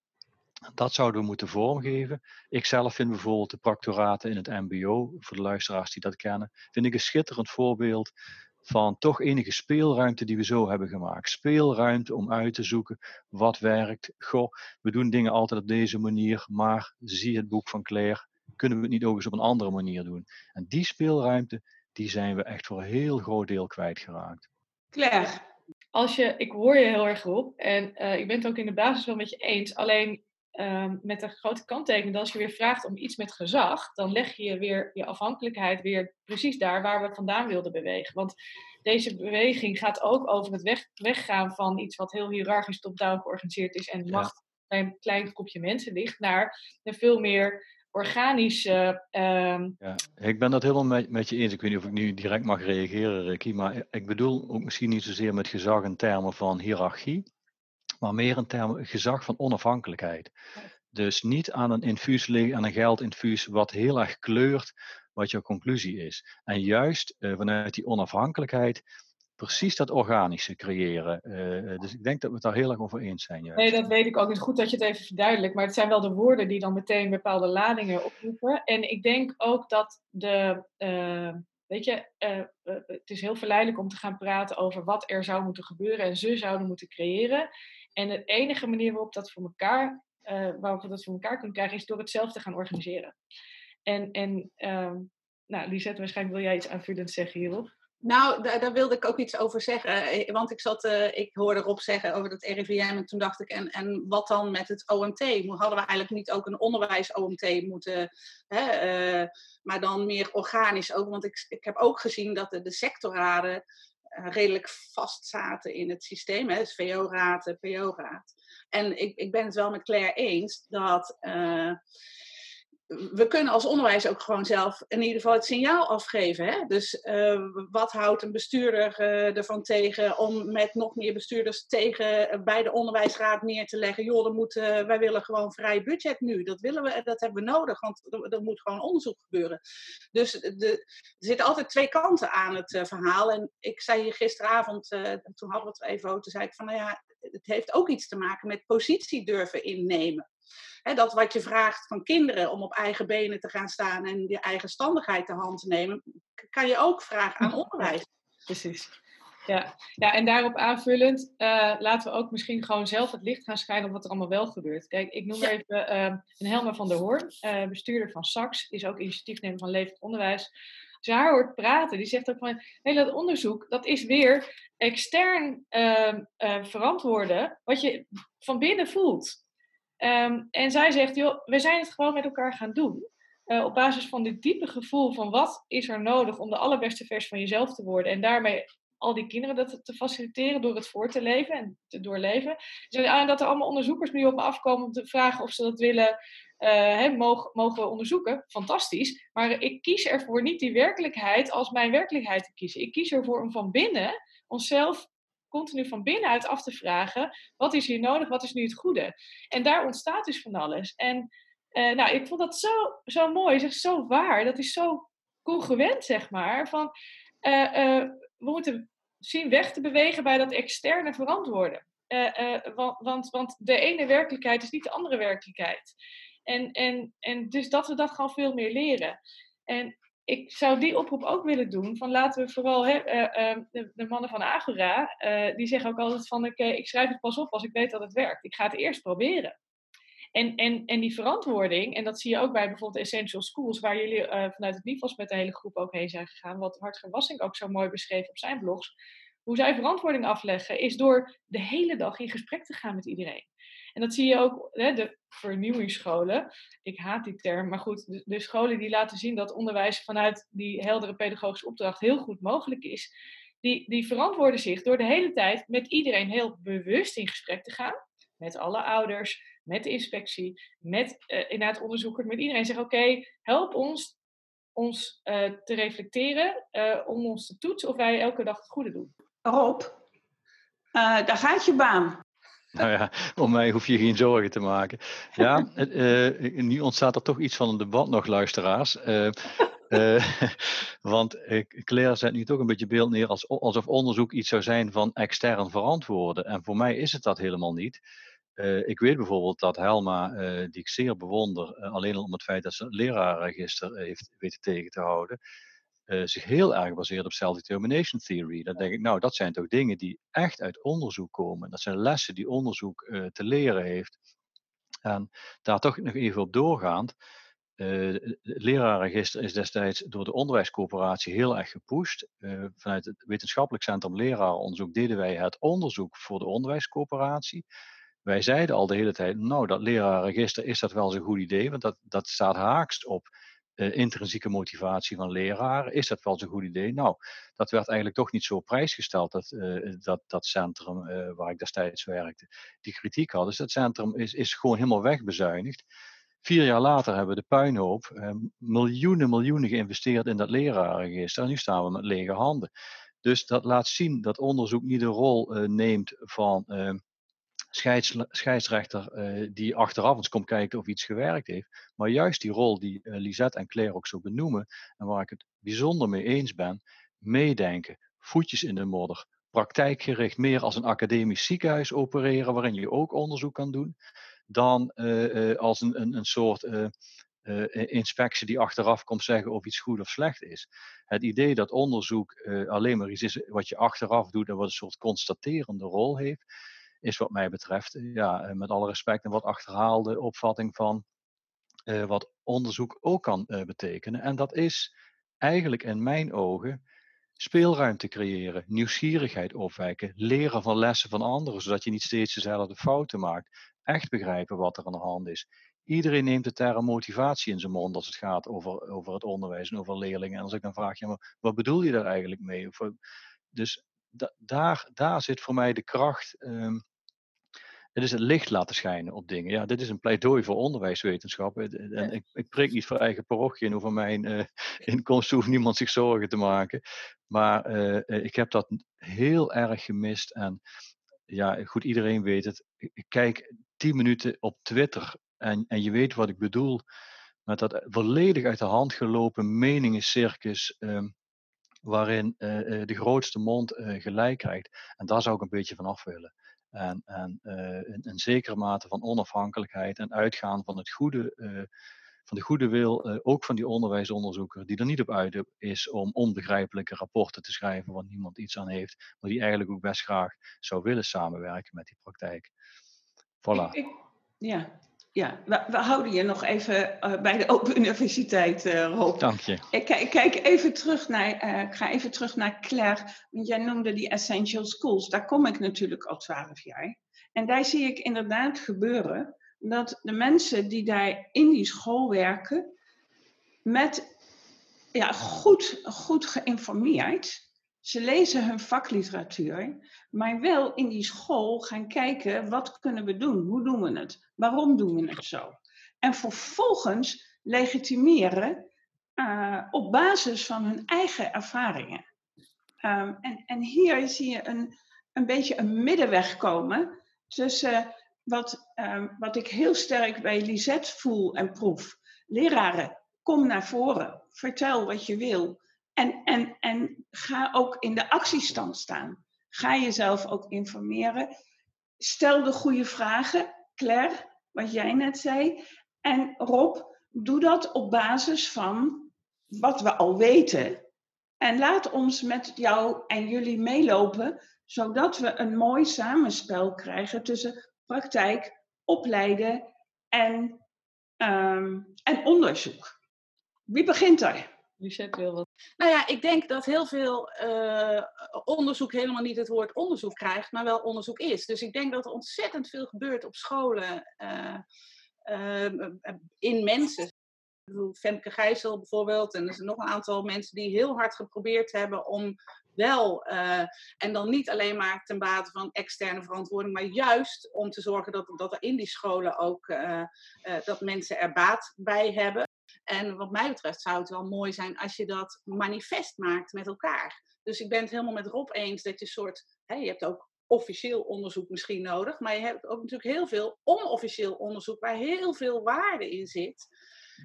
Dat zouden we moeten vormgeven. Ik zelf vind bijvoorbeeld de proctoraten in het MBO, voor de luisteraars die dat kennen, vind ik een schitterend voorbeeld van toch enige speelruimte die we zo hebben gemaakt. Speelruimte om uit te zoeken wat werkt. Goh, we doen dingen altijd op deze manier, maar zie het boek van Claire, kunnen we het niet ook eens op een andere manier doen? En die speelruimte, die zijn we echt voor een heel groot deel kwijtgeraakt.
Claire?
Als je, ik hoor je heel erg op en uh, ik ben het ook in de basis wel met je eens. Alleen ehm, met een grote kanttekening dat als je weer vraagt om iets met gezag, dan leg je weer je afhankelijkheid weer precies daar waar we vandaan wilden bewegen. Want deze beweging gaat ook over het weg, weggaan van iets wat heel hiërarchisch top-down georganiseerd is en macht bij een klein groepje mensen ligt, naar een veel meer organische.
Ehm, ja, ik ben dat helemaal met, met, je eens. Ik weet niet of ik nu direct mag reageren, Ricky, maar ik bedoel ook misschien niet zozeer met gezag in termen van hiërarchie, maar meer in termen gezag van onafhankelijkheid. Dus niet aan een infuus liggen, aan een geldinfuus, wat heel erg kleurt wat jouw conclusie is. En juist uh, vanuit die onafhankelijkheid precies dat organische creëren. Uh, dus ik denk dat we het daar heel erg over eens zijn. Juist.
Nee, dat weet ik ook. Het is goed dat je het even verduidelijkt. Maar het zijn wel de woorden die dan meteen bepaalde ladingen oproepen. En ik denk ook dat de. Uh, weet je, het is heel verleidelijk om te gaan praten over wat er zou moeten gebeuren en ze zouden moeten creëren. En de enige manier waarop, dat voor elkaar, waarop we dat voor elkaar kunnen krijgen, is door het zelf te gaan organiseren. En, en ehm, nou, Lisette, waarschijnlijk wil jij iets aanvullend zeggen hierop.
Nou, daar, daar, wilde ik ook iets over zeggen. Eh, want ik, zat, ik hoorde Rob zeggen over dat RIVM. En toen dacht ik, en, en wat dan met het OMT? Hadden we eigenlijk niet ook een onderwijs-OMT moeten... Hè, maar dan meer organisch ook. Want ik, ik heb ook gezien dat de, de sectorraden redelijk vast zaten in het systeem. Hè, dus VO-raad, PO-raad. En ik, ik ben het wel met Claire eens dat we kunnen als onderwijs ook gewoon zelf in ieder geval het signaal afgeven. Hè? Dus uh, wat houdt een bestuurder uh, ervan tegen om met nog meer bestuurders tegen uh, bij de onderwijsraad neer te leggen? Joh, wij willen gewoon vrij budget nu. Dat willen we, dat hebben we nodig, want er, er moet gewoon onderzoek gebeuren. Dus de, er zitten altijd twee kanten aan het verhaal. En ik zei hier gisteravond, toen hadden we het even over, toen zei ik van nou ja, het heeft ook iets te maken met positie durven innemen dat wat je vraagt van kinderen om op eigen benen te gaan staan en je eigenstandigheid te hand te nemen, kan je ook vragen aan onderwijs.
Precies. Ja, ja en daarop aanvullend, uh, laten we ook misschien gewoon zelf het licht gaan schijnen op wat er allemaal wel gebeurt. Kijk, ik noem even uh, een Helma van der Hoorn, uh, bestuurder van SAX, is ook initiatiefnemer van Levend Onderwijs. Als je haar hoort praten, die zegt ook van, nee, dat onderzoek, dat is weer extern ehm, verantwoorden wat je van binnen voelt. Um, en zij zegt, joh, we zijn het gewoon met elkaar gaan doen. Uh, op basis van dit diepe gevoel van wat is er nodig om de allerbeste vers van jezelf te worden. En daarmee al die kinderen dat te faciliteren door het voor te leven en te doorleven. Dus dat er allemaal onderzoekers nu op me afkomen om te vragen of ze dat willen, uh, mogen, mogen onderzoeken. Fantastisch. Maar ik kies ervoor niet die werkelijkheid als mijn werkelijkheid te kiezen. Ik kies ervoor om van binnen onszelf continu van binnenuit af te vragen: wat is hier nodig, wat is nu het goede? En daar ontstaat dus van alles. En uh, nou, ik vond dat zo, zo mooi, zeg, zo waar. Dat is zo congruent, zeg maar. Van, uh, uh, we moeten zien weg te bewegen bij dat externe verantwoorden. Want, want, want de ene werkelijkheid is niet de andere werkelijkheid. En, en, en dus dat we dat gewoon veel meer leren. En ik zou die oproep ook willen doen. Van laten we vooral hè, uh, uh, de, mannen van Agora, uh, die zeggen ook altijd van ik, ik schrijf het pas op als ik weet dat het werkt. Ik ga het eerst proberen. En, en, en die verantwoording, en dat zie je ook bij bijvoorbeeld Essential Schools, waar jullie vanuit het NIFAS met de hele groep ook heen zijn gegaan, wat Hartger Wassing ook zo mooi beschreef op zijn blogs. Hoe zij verantwoording afleggen, is door de hele dag in gesprek te gaan met iedereen. En dat zie je ook, hè, de vernieuwingsscholen. Ik haat die term, maar goed, de, de, scholen die laten zien dat onderwijs vanuit die heldere pedagogische opdracht heel goed mogelijk is. Die, die verantwoorden zich door de hele tijd met iedereen heel bewust in gesprek te gaan. Met alle ouders, met de inspectie, met uh, inderdaad onderzoekers, met iedereen. Zeggen: Oké, help ons ons uh, te reflecteren, uh, om ons te toetsen of wij elke dag het goede doen.
Rob, daar gaat je baan.
Nou ja, om mij hoef je geen zorgen te maken. Ja, uh, nu ontstaat er toch iets van een debat nog, luisteraars. Uh, uh, want Claire zet nu toch een beetje beeld neer als, alsof onderzoek iets zou zijn van extern verantwoorden. En voor mij is het dat helemaal niet. ik weet bijvoorbeeld dat Helma, die ik zeer bewonder, alleen al om het feit dat ze het lerarenregister heeft weten tegen te houden, uh, zich heel erg baseert op self-determination theory. Dan denk ik, nou, dat zijn toch dingen die echt uit onderzoek komen. Dat zijn lessen die onderzoek uh, te leren heeft. En daar toch nog even op doorgaand. Uh, lerarenregister is destijds door de onderwijscoöperatie heel erg gepusht. vanuit het wetenschappelijk centrum lerarenonderzoek deden wij het onderzoek voor de onderwijscoöperatie. wij zeiden al de hele tijd, nou, dat lerarenregister, is dat wel zo'n goed idee? Want dat, dat staat haaks op uh, intrinsieke motivatie van leraren. Is dat wel zo'n goed idee? Nou, dat werd eigenlijk toch niet zo prijsgesteld, dat, uh, dat, dat centrum waar ik destijds werkte, die kritiek had. Dus dat centrum is, is gewoon helemaal wegbezuinigd. Vier jaar later hebben we de puinhoop miljoenen, miljoenen geïnvesteerd in dat lerarenregister. En nu staan we met lege handen. Dus dat laat zien dat onderzoek niet de rol neemt van scheids, scheidsrechter uh, die achteraf komt kijken of iets gewerkt heeft. Maar juist die rol die uh, Lisette en Claire ook zo benoemen, en waar ik het bijzonder mee eens ben, meedenken, voetjes in de modder, praktijkgericht meer als een academisch ziekenhuis opereren, waarin je ook onderzoek kan doen, dan uh, als een, een, een soort inspectie die achteraf komt zeggen of iets goed of slecht is. Het idee dat onderzoek alleen maar iets is wat je achteraf doet en wat een soort constaterende rol heeft, is wat mij betreft, eh, ja, eh, met alle respect, een wat achterhaalde opvatting van uh, wat onderzoek ook kan uh, betekenen. En dat is eigenlijk in mijn ogen speelruimte creëren, nieuwsgierigheid opwekken, leren van lessen van anderen, zodat je niet steeds dezelfde fouten maakt, echt begrijpen wat er aan de hand is. Iedereen neemt de term motivatie in zijn mond als het gaat over, over het onderwijs en over leerlingen. En als ik dan vraag, ja, maar wat bedoel je daar eigenlijk mee? Dus da, daar, daar zit voor mij de kracht um, het is het licht laten schijnen op dingen. Ja, dit is een pleidooi voor onderwijswetenschap. En ik, ik preek niet voor eigen parochie en over mijn uh, inkomsten hoeft niemand zich zorgen te maken. Maar uh, ik heb dat heel erg gemist. En ja, goed, iedereen weet het. Ik kijk tien minuten op Twitter en, en je weet wat ik bedoel. Met dat volledig uit de hand gelopen meningencircus. Um, waarin uh, de grootste mond gelijk krijgt. En daar zou ik een beetje van af willen. En, en uh, een, een, zekere mate van onafhankelijkheid en uitgaan van het goede, uh, van de goede wil, uh, ook van die onderwijsonderzoeker, die er niet op uit is om onbegrijpelijke rapporten te schrijven waar niemand iets aan heeft, maar die eigenlijk ook best graag zou willen samenwerken met die praktijk. Voilà.
Ik, ik, ja, ja, we, we, houden je nog even uh, bij de Open Universiteit, uh, Rob.
Dank je.
Ik, ik, kijk even terug naar, uh, ik ga even terug naar Claire, want jij noemde die Essential Schools. Daar kom ik natuurlijk al twaalf jaar. En daar zie ik inderdaad gebeuren dat de mensen die daar in die school werken, met ja, goed, goed geïnformeerd, ze lezen hun vakliteratuur, maar wel in die school gaan kijken, wat kunnen we doen? Hoe doen we het? Waarom doen we het zo? En vervolgens legitimeren uh, op basis van hun eigen ervaringen. Um, en, en hier zie je een, een beetje een middenweg komen tussen wat, um, wat ik heel sterk bij Lisette voel en proef. Leraren, kom naar voren, vertel wat je wil. En, en, en ga ook in de actiestand staan. Ga jezelf ook informeren. Stel de goede vragen. Claire, wat jij net zei. En Rob, doe dat op basis van wat we al weten. En laat ons met jou en jullie meelopen, zodat we een mooi samenspel krijgen tussen praktijk, opleiden en, um, en onderzoek. Wie begint daar?
Wil.
Nou ja, ik denk dat heel veel uh, onderzoek helemaal niet het woord onderzoek krijgt, maar wel onderzoek is. Dus ik denk dat er ontzettend veel gebeurt op scholen uh, uh, in mensen. Femke Gijssel bijvoorbeeld, en er zijn nog een aantal mensen die heel hard geprobeerd hebben om wel, en dan niet alleen maar ten bate van externe verantwoording, maar juist om te zorgen dat, dat er in die scholen ook dat mensen er baat bij hebben. En wat mij betreft zou het wel mooi zijn als je dat manifest maakt met elkaar. Dus ik ben het helemaal met Rob eens dat je soort, je hebt ook officieel onderzoek misschien nodig, maar je hebt ook natuurlijk heel veel onofficieel onderzoek waar heel veel waarde in zit.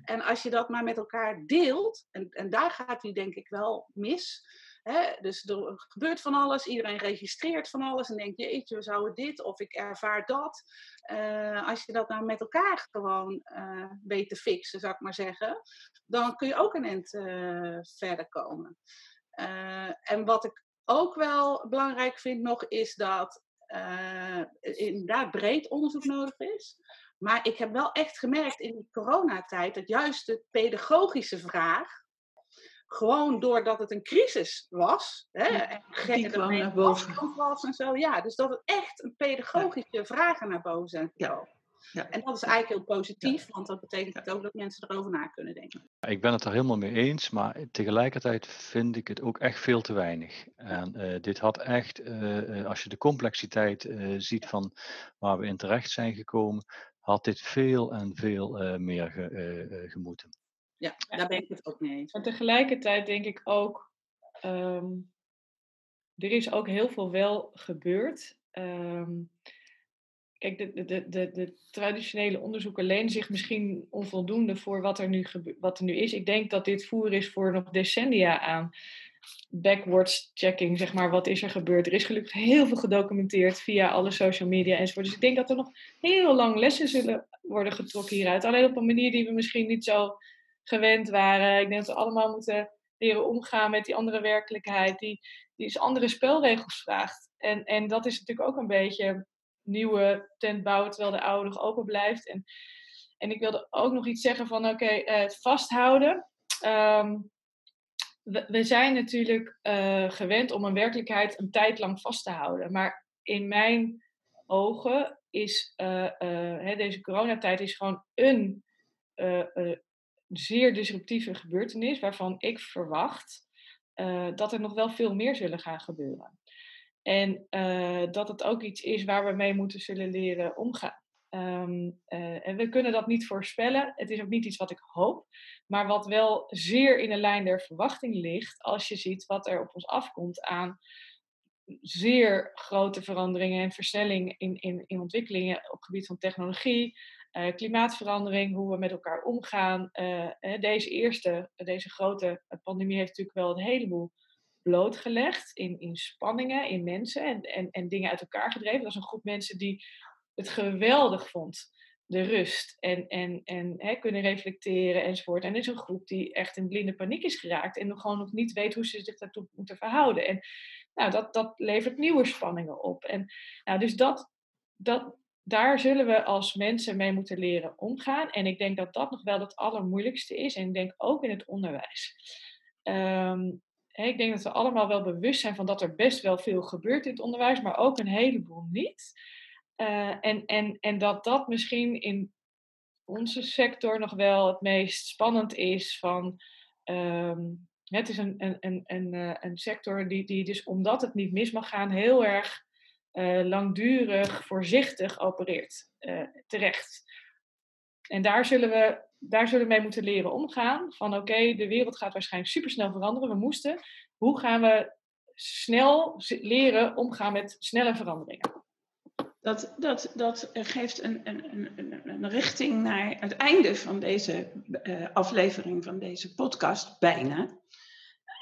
En als je dat maar met elkaar deelt, en, en daar gaat hij denk ik wel mis, dus er gebeurt van alles, iedereen registreert van alles en denkt, jeetje, we zouden dit of ik ervaar dat. Uh, als je dat nou met elkaar gewoon uh, weet te fixen, zou ik maar zeggen, dan kun je ook een eind uh, verder komen. en wat ik ook wel belangrijk vind nog, is dat inderdaad breed onderzoek nodig is. Maar ik heb wel echt gemerkt in die coronatijd dat juist de pedagogische vraag gewoon doordat het een crisis was. Hè, en
die kwam naar boven.
Was en zo. Ja, dus dat het echt een pedagogische vragen naar boven zijn gekomen. Ja. En dat is eigenlijk heel positief, want dat betekent ook dat mensen erover na kunnen denken.
Ik ben het er helemaal mee eens, maar tegelijkertijd vind ik het ook echt veel te weinig. En uh, dit had echt, uh, als je de complexiteit uh, ziet van waar we in terecht zijn gekomen, had dit veel en veel meer ge, gemoeten.
Ja, daar ben ik het ook mee eens.
Maar tegelijkertijd denk ik ook, um, er is ook heel veel wel gebeurd. Um, kijk, de, de, de, de traditionele onderzoeken lenen zich misschien onvoldoende voor wat er, nu wat er nu is. Ik denk dat dit voer is voor nog decennia aan backwards checking, zeg maar, wat is er gebeurd. Er is gelukkig heel veel gedocumenteerd via alle social media enzovoort. Dus ik denk dat er nog heel lang lessen zullen worden getrokken hieruit. Alleen op een manier die we misschien niet zo gewend waren. Ik denk dat we allemaal moeten leren omgaan met die andere werkelijkheid, die, die is andere spelregels vraagt. En, en dat is natuurlijk ook een beetje nieuwe tent bouwen terwijl de oude nog open blijft. En, en ik wilde ook nog iets zeggen van oké, okay, vasthouden. Um, we, we, zijn natuurlijk uh, gewend om een werkelijkheid een tijd lang vast te houden. Maar in mijn ogen is uh, hè, deze coronatijd is gewoon een zeer disruptieve gebeurtenis waarvan ik verwacht dat er nog wel veel meer zullen gaan gebeuren. En uh, dat het ook iets is waar we mee moeten zullen leren omgaan. Um, uh, en we kunnen dat niet voorspellen. Het is ook niet iets wat ik hoop. Maar wat wel zeer in de lijn der verwachting ligt. Als je ziet wat er op ons afkomt aan zeer grote veranderingen en versnelling in, in, in ontwikkelingen op het gebied van technologie. Uh, klimaatverandering, hoe we met elkaar omgaan. deze eerste, deze grote pandemie heeft natuurlijk wel een heleboel blootgelegd in, in spanningen, in mensen en, en, en dingen uit elkaar gedreven. Dat was een groep mensen die het geweldig vond, de rust en, en, en hè, kunnen reflecteren enzovoort. En er is een groep die echt in blinde paniek is geraakt en nog gewoon nog niet weet hoe ze zich daartoe moeten verhouden. En nou, dat, dat levert nieuwe spanningen op. En nou, dus dat, dat, daar zullen we als mensen mee moeten leren omgaan. En ik denk dat dat nog wel het allermoeilijkste is. En ik denk ook in het onderwijs. Um, ik denk dat we allemaal wel bewust zijn van dat er best wel veel gebeurt in het onderwijs, maar ook een heleboel niet. Uh, en, en, en dat dat misschien in onze sector nog wel het meest spannend is van. Um, het is een, een, een, een, eh, een sector die, die dus omdat het niet mis mag gaan, heel erg uh, langdurig, voorzichtig opereert. Uh, terecht. En daar zullen we daar zullen we mee moeten leren omgaan. Van oké, de wereld gaat waarschijnlijk supersnel veranderen. We moesten. Hoe gaan we snel leren omgaan met snelle veranderingen?
Dat, dat, dat geeft een, een, een, een richting naar het einde van deze uh, aflevering, van deze podcast, bijna.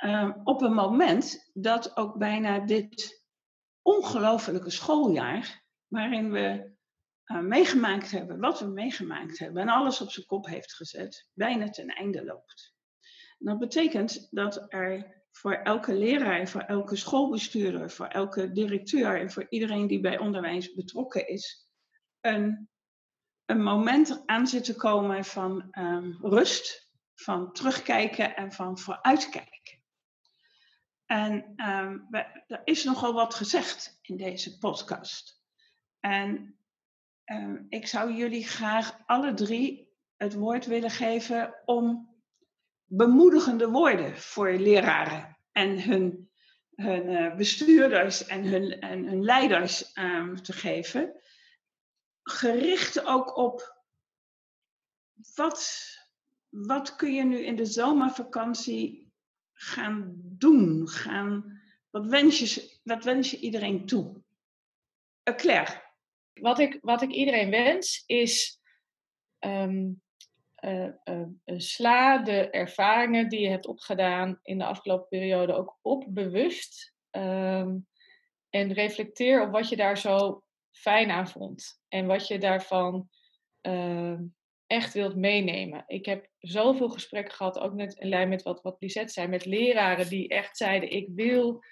Uh, op een moment dat ook bijna dit ongelofelijke schooljaar, waarin we uh, meegemaakt hebben, wat we meegemaakt hebben en alles op zijn kop heeft gezet, bijna ten einde loopt. Dat betekent dat er voor elke leraar, voor elke schoolbestuurder, voor elke directeur en voor iedereen die bij onderwijs betrokken is, een, een moment aan zit te komen van um, rust, van terugkijken en van vooruitkijken. En um, er is nogal wat gezegd in deze podcast. En Ehm, ik zou jullie graag alle drie het woord willen geven om bemoedigende woorden voor leraren en hun, hun uh, bestuurders en hun, en hun leiders um, te geven. Gericht ook op wat, wat kun je nu in de zomervakantie gaan doen? Gaan, wat, wens je, wat wens je iedereen toe? Uh, Claire.
Wat ik, wat ik iedereen wens is. Um, uh, uh, sla de ervaringen die je hebt opgedaan in de afgelopen periode ook op bewust. Um, en reflecteer op wat je daar zo fijn aan vond. En wat je daarvan uh, echt wilt meenemen. Ik heb zoveel gesprekken gehad, ook net in lijn met wat, wat Lisette zei, met leraren die echt zeiden: Ik wil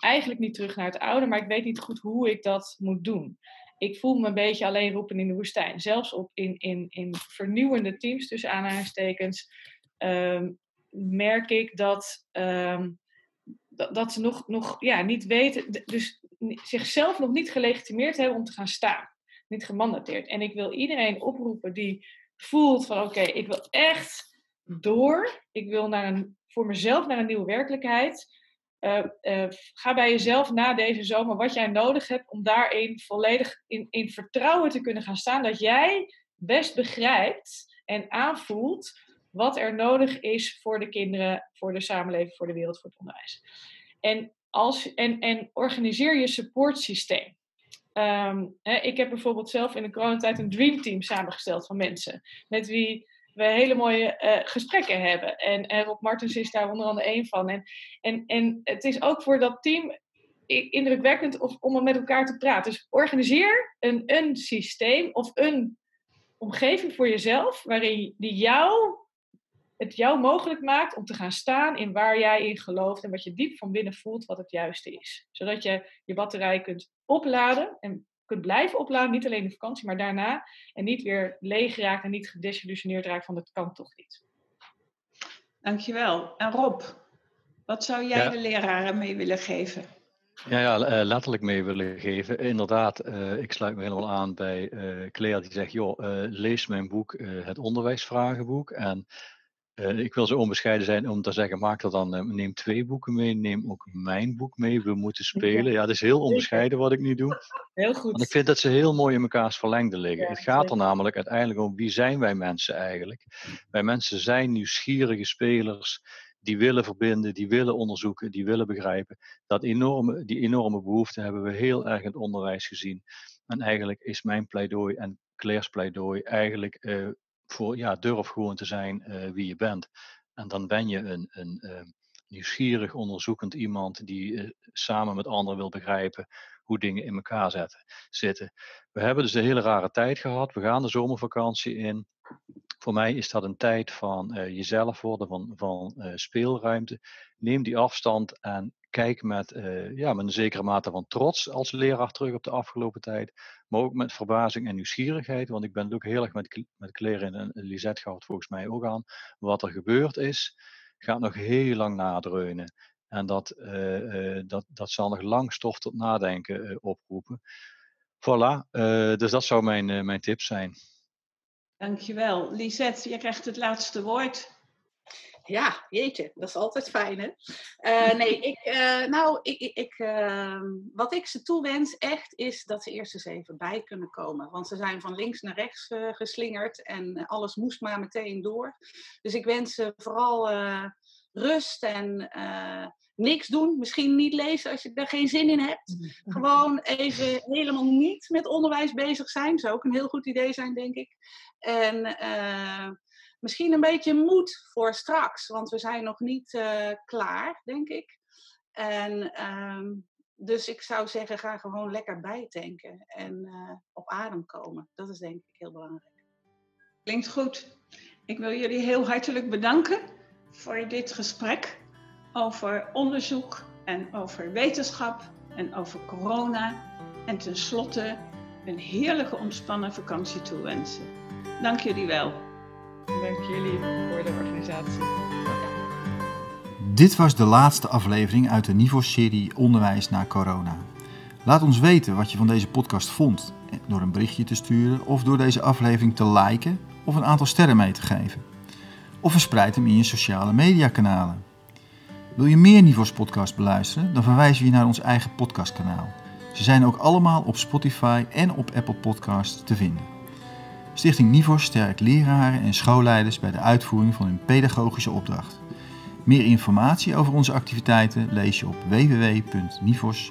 eigenlijk niet terug naar het oude, maar ik weet niet goed hoe ik dat moet doen ik voel me een beetje alleen roepen in de woestijn. Zelfs op in, in, in vernieuwende teams, tussen aanhalingstekens, um, merk ik dat, ehm, dat, dat, ze nog, nog ja, niet weten, dus zichzelf nog niet gelegitimeerd hebben om te gaan staan. Niet gemandateerd. En ik wil iedereen oproepen die voelt van oké, ik wil echt door. Ik wil naar een, voor mezelf naar een nieuwe werkelijkheid. Uh, uh, ga bij jezelf na deze zomer wat jij nodig hebt om daarin volledig in, in vertrouwen te kunnen gaan staan. Dat jij best begrijpt en aanvoelt wat er nodig is voor de kinderen, voor de samenleving, voor de wereld, voor het onderwijs. En, als, en, en organiseer je supportsysteem. Um, hè, ik heb bijvoorbeeld zelf in de coronatijd een dreamteam samengesteld van mensen met wie we hele mooie uh, gesprekken hebben. En, en Rob Martens is daar onder andere één van. En, en, en het is ook voor dat team indrukwekkend om met elkaar te praten. Dus organiseer een, een systeem of een omgeving voor jezelf waarin die jou, het jou mogelijk maakt om te gaan staan in waar jij in gelooft en wat je diep van binnen voelt wat het juiste is. Zodat je je batterij kunt opladen en kunt blijven opladen, niet alleen in vakantie, maar daarna. En niet weer leeg raakt en niet gedesillusioneerd raakt van dat kan toch niet.
Dankjewel. En Rob, wat zou jij de leraren mee willen geven?
Ja, ja, eh, letterlijk mee willen geven. Inderdaad, uh, ik sluit me helemaal aan bij uh, Claire die zegt, joh, lees mijn boek, het onderwijsvragenboek. En ik wil zo onbescheiden zijn om te zeggen, maak er dan, neem twee boeken mee, neem ook mijn boek mee, we moeten spelen. Ja, dat is heel onbescheiden wat ik nu doe.
Heel goed.
Want ik vind dat ze heel mooi in mekaars verlengde liggen. het gaat er namelijk uiteindelijk om, wie zijn wij mensen eigenlijk? Wij mensen zijn nieuwsgierige spelers die willen verbinden, die willen onderzoeken, die willen begrijpen. Dat enorme, die enorme behoefte hebben we heel erg in het onderwijs gezien. En eigenlijk is mijn pleidooi en Claire's pleidooi eigenlijk uh, voor, ja, durf gewoon te zijn uh, wie je bent. En dan ben je een, een uh, nieuwsgierig, onderzoekend iemand die samen met anderen wil begrijpen hoe dingen in elkaar zitten. We hebben dus een hele rare tijd gehad. We gaan de zomervakantie in voor mij is dat een tijd van uh, jezelf worden, van, van uh, speelruimte. Neem die afstand en kijk met, ja, met een zekere mate van trots als leraar terug op de afgelopen tijd. Maar ook met verbazing en nieuwsgierigheid. Want ik ben ook heel erg met, met Claire en Lisette gaat volgens mij ook aan. Wat er gebeurd is, gaat nog heel lang nadreunen. En dat, dat, dat zal nog lang stof tot nadenken oproepen. Voilà, dus dat zou mijn, mijn tip zijn.
Dankjewel. Lisette, je krijgt het laatste woord.
Ja, jeetje, dat is altijd fijn, hè? Uh, nee, ik, uh, nou, ik, ik, uh, wat ik ze toewens echt is dat ze eerst eens even bij kunnen komen. Want ze zijn van links naar rechts eh, geslingerd en alles moest maar meteen door. Dus ik wens ze vooral rust en niks doen. Misschien niet lezen als je er geen zin in hebt. Gewoon even helemaal niet met onderwijs bezig zijn. Zou ook een heel goed idee zijn, denk ik. En misschien een beetje moed voor straks, want we zijn nog niet uh, klaar, denk ik. En uh, dus ik zou zeggen, ga gewoon lekker bijtanken en uh, op adem komen. Dat is denk ik heel belangrijk.
Klinkt goed. Ik wil jullie heel hartelijk bedanken voor dit gesprek over onderzoek en over wetenschap en over corona. En tenslotte een heerlijke ontspannen vakantie toewensen. Dank jullie wel.
Dank jullie voor de organisatie.
Dit was de laatste aflevering uit de Nivos-serie Onderwijs na corona. Laat ons weten wat je van deze podcast vond door een berichtje te sturen of door deze aflevering te liken of een aantal sterren mee te geven. Of verspreid hem in je sociale mediakanalen. Wil je meer Nivos podcast beluisteren? Dan verwijzen we je naar ons eigen podcastkanaal. Ze zijn ook allemaal op Spotify en op Apple Podcasts te vinden. Stichting Nivos sterkt leraren en schoolleiders bij de uitvoering van hun pedagogische opdracht. Meer informatie over onze activiteiten lees je op www.nivos.nl.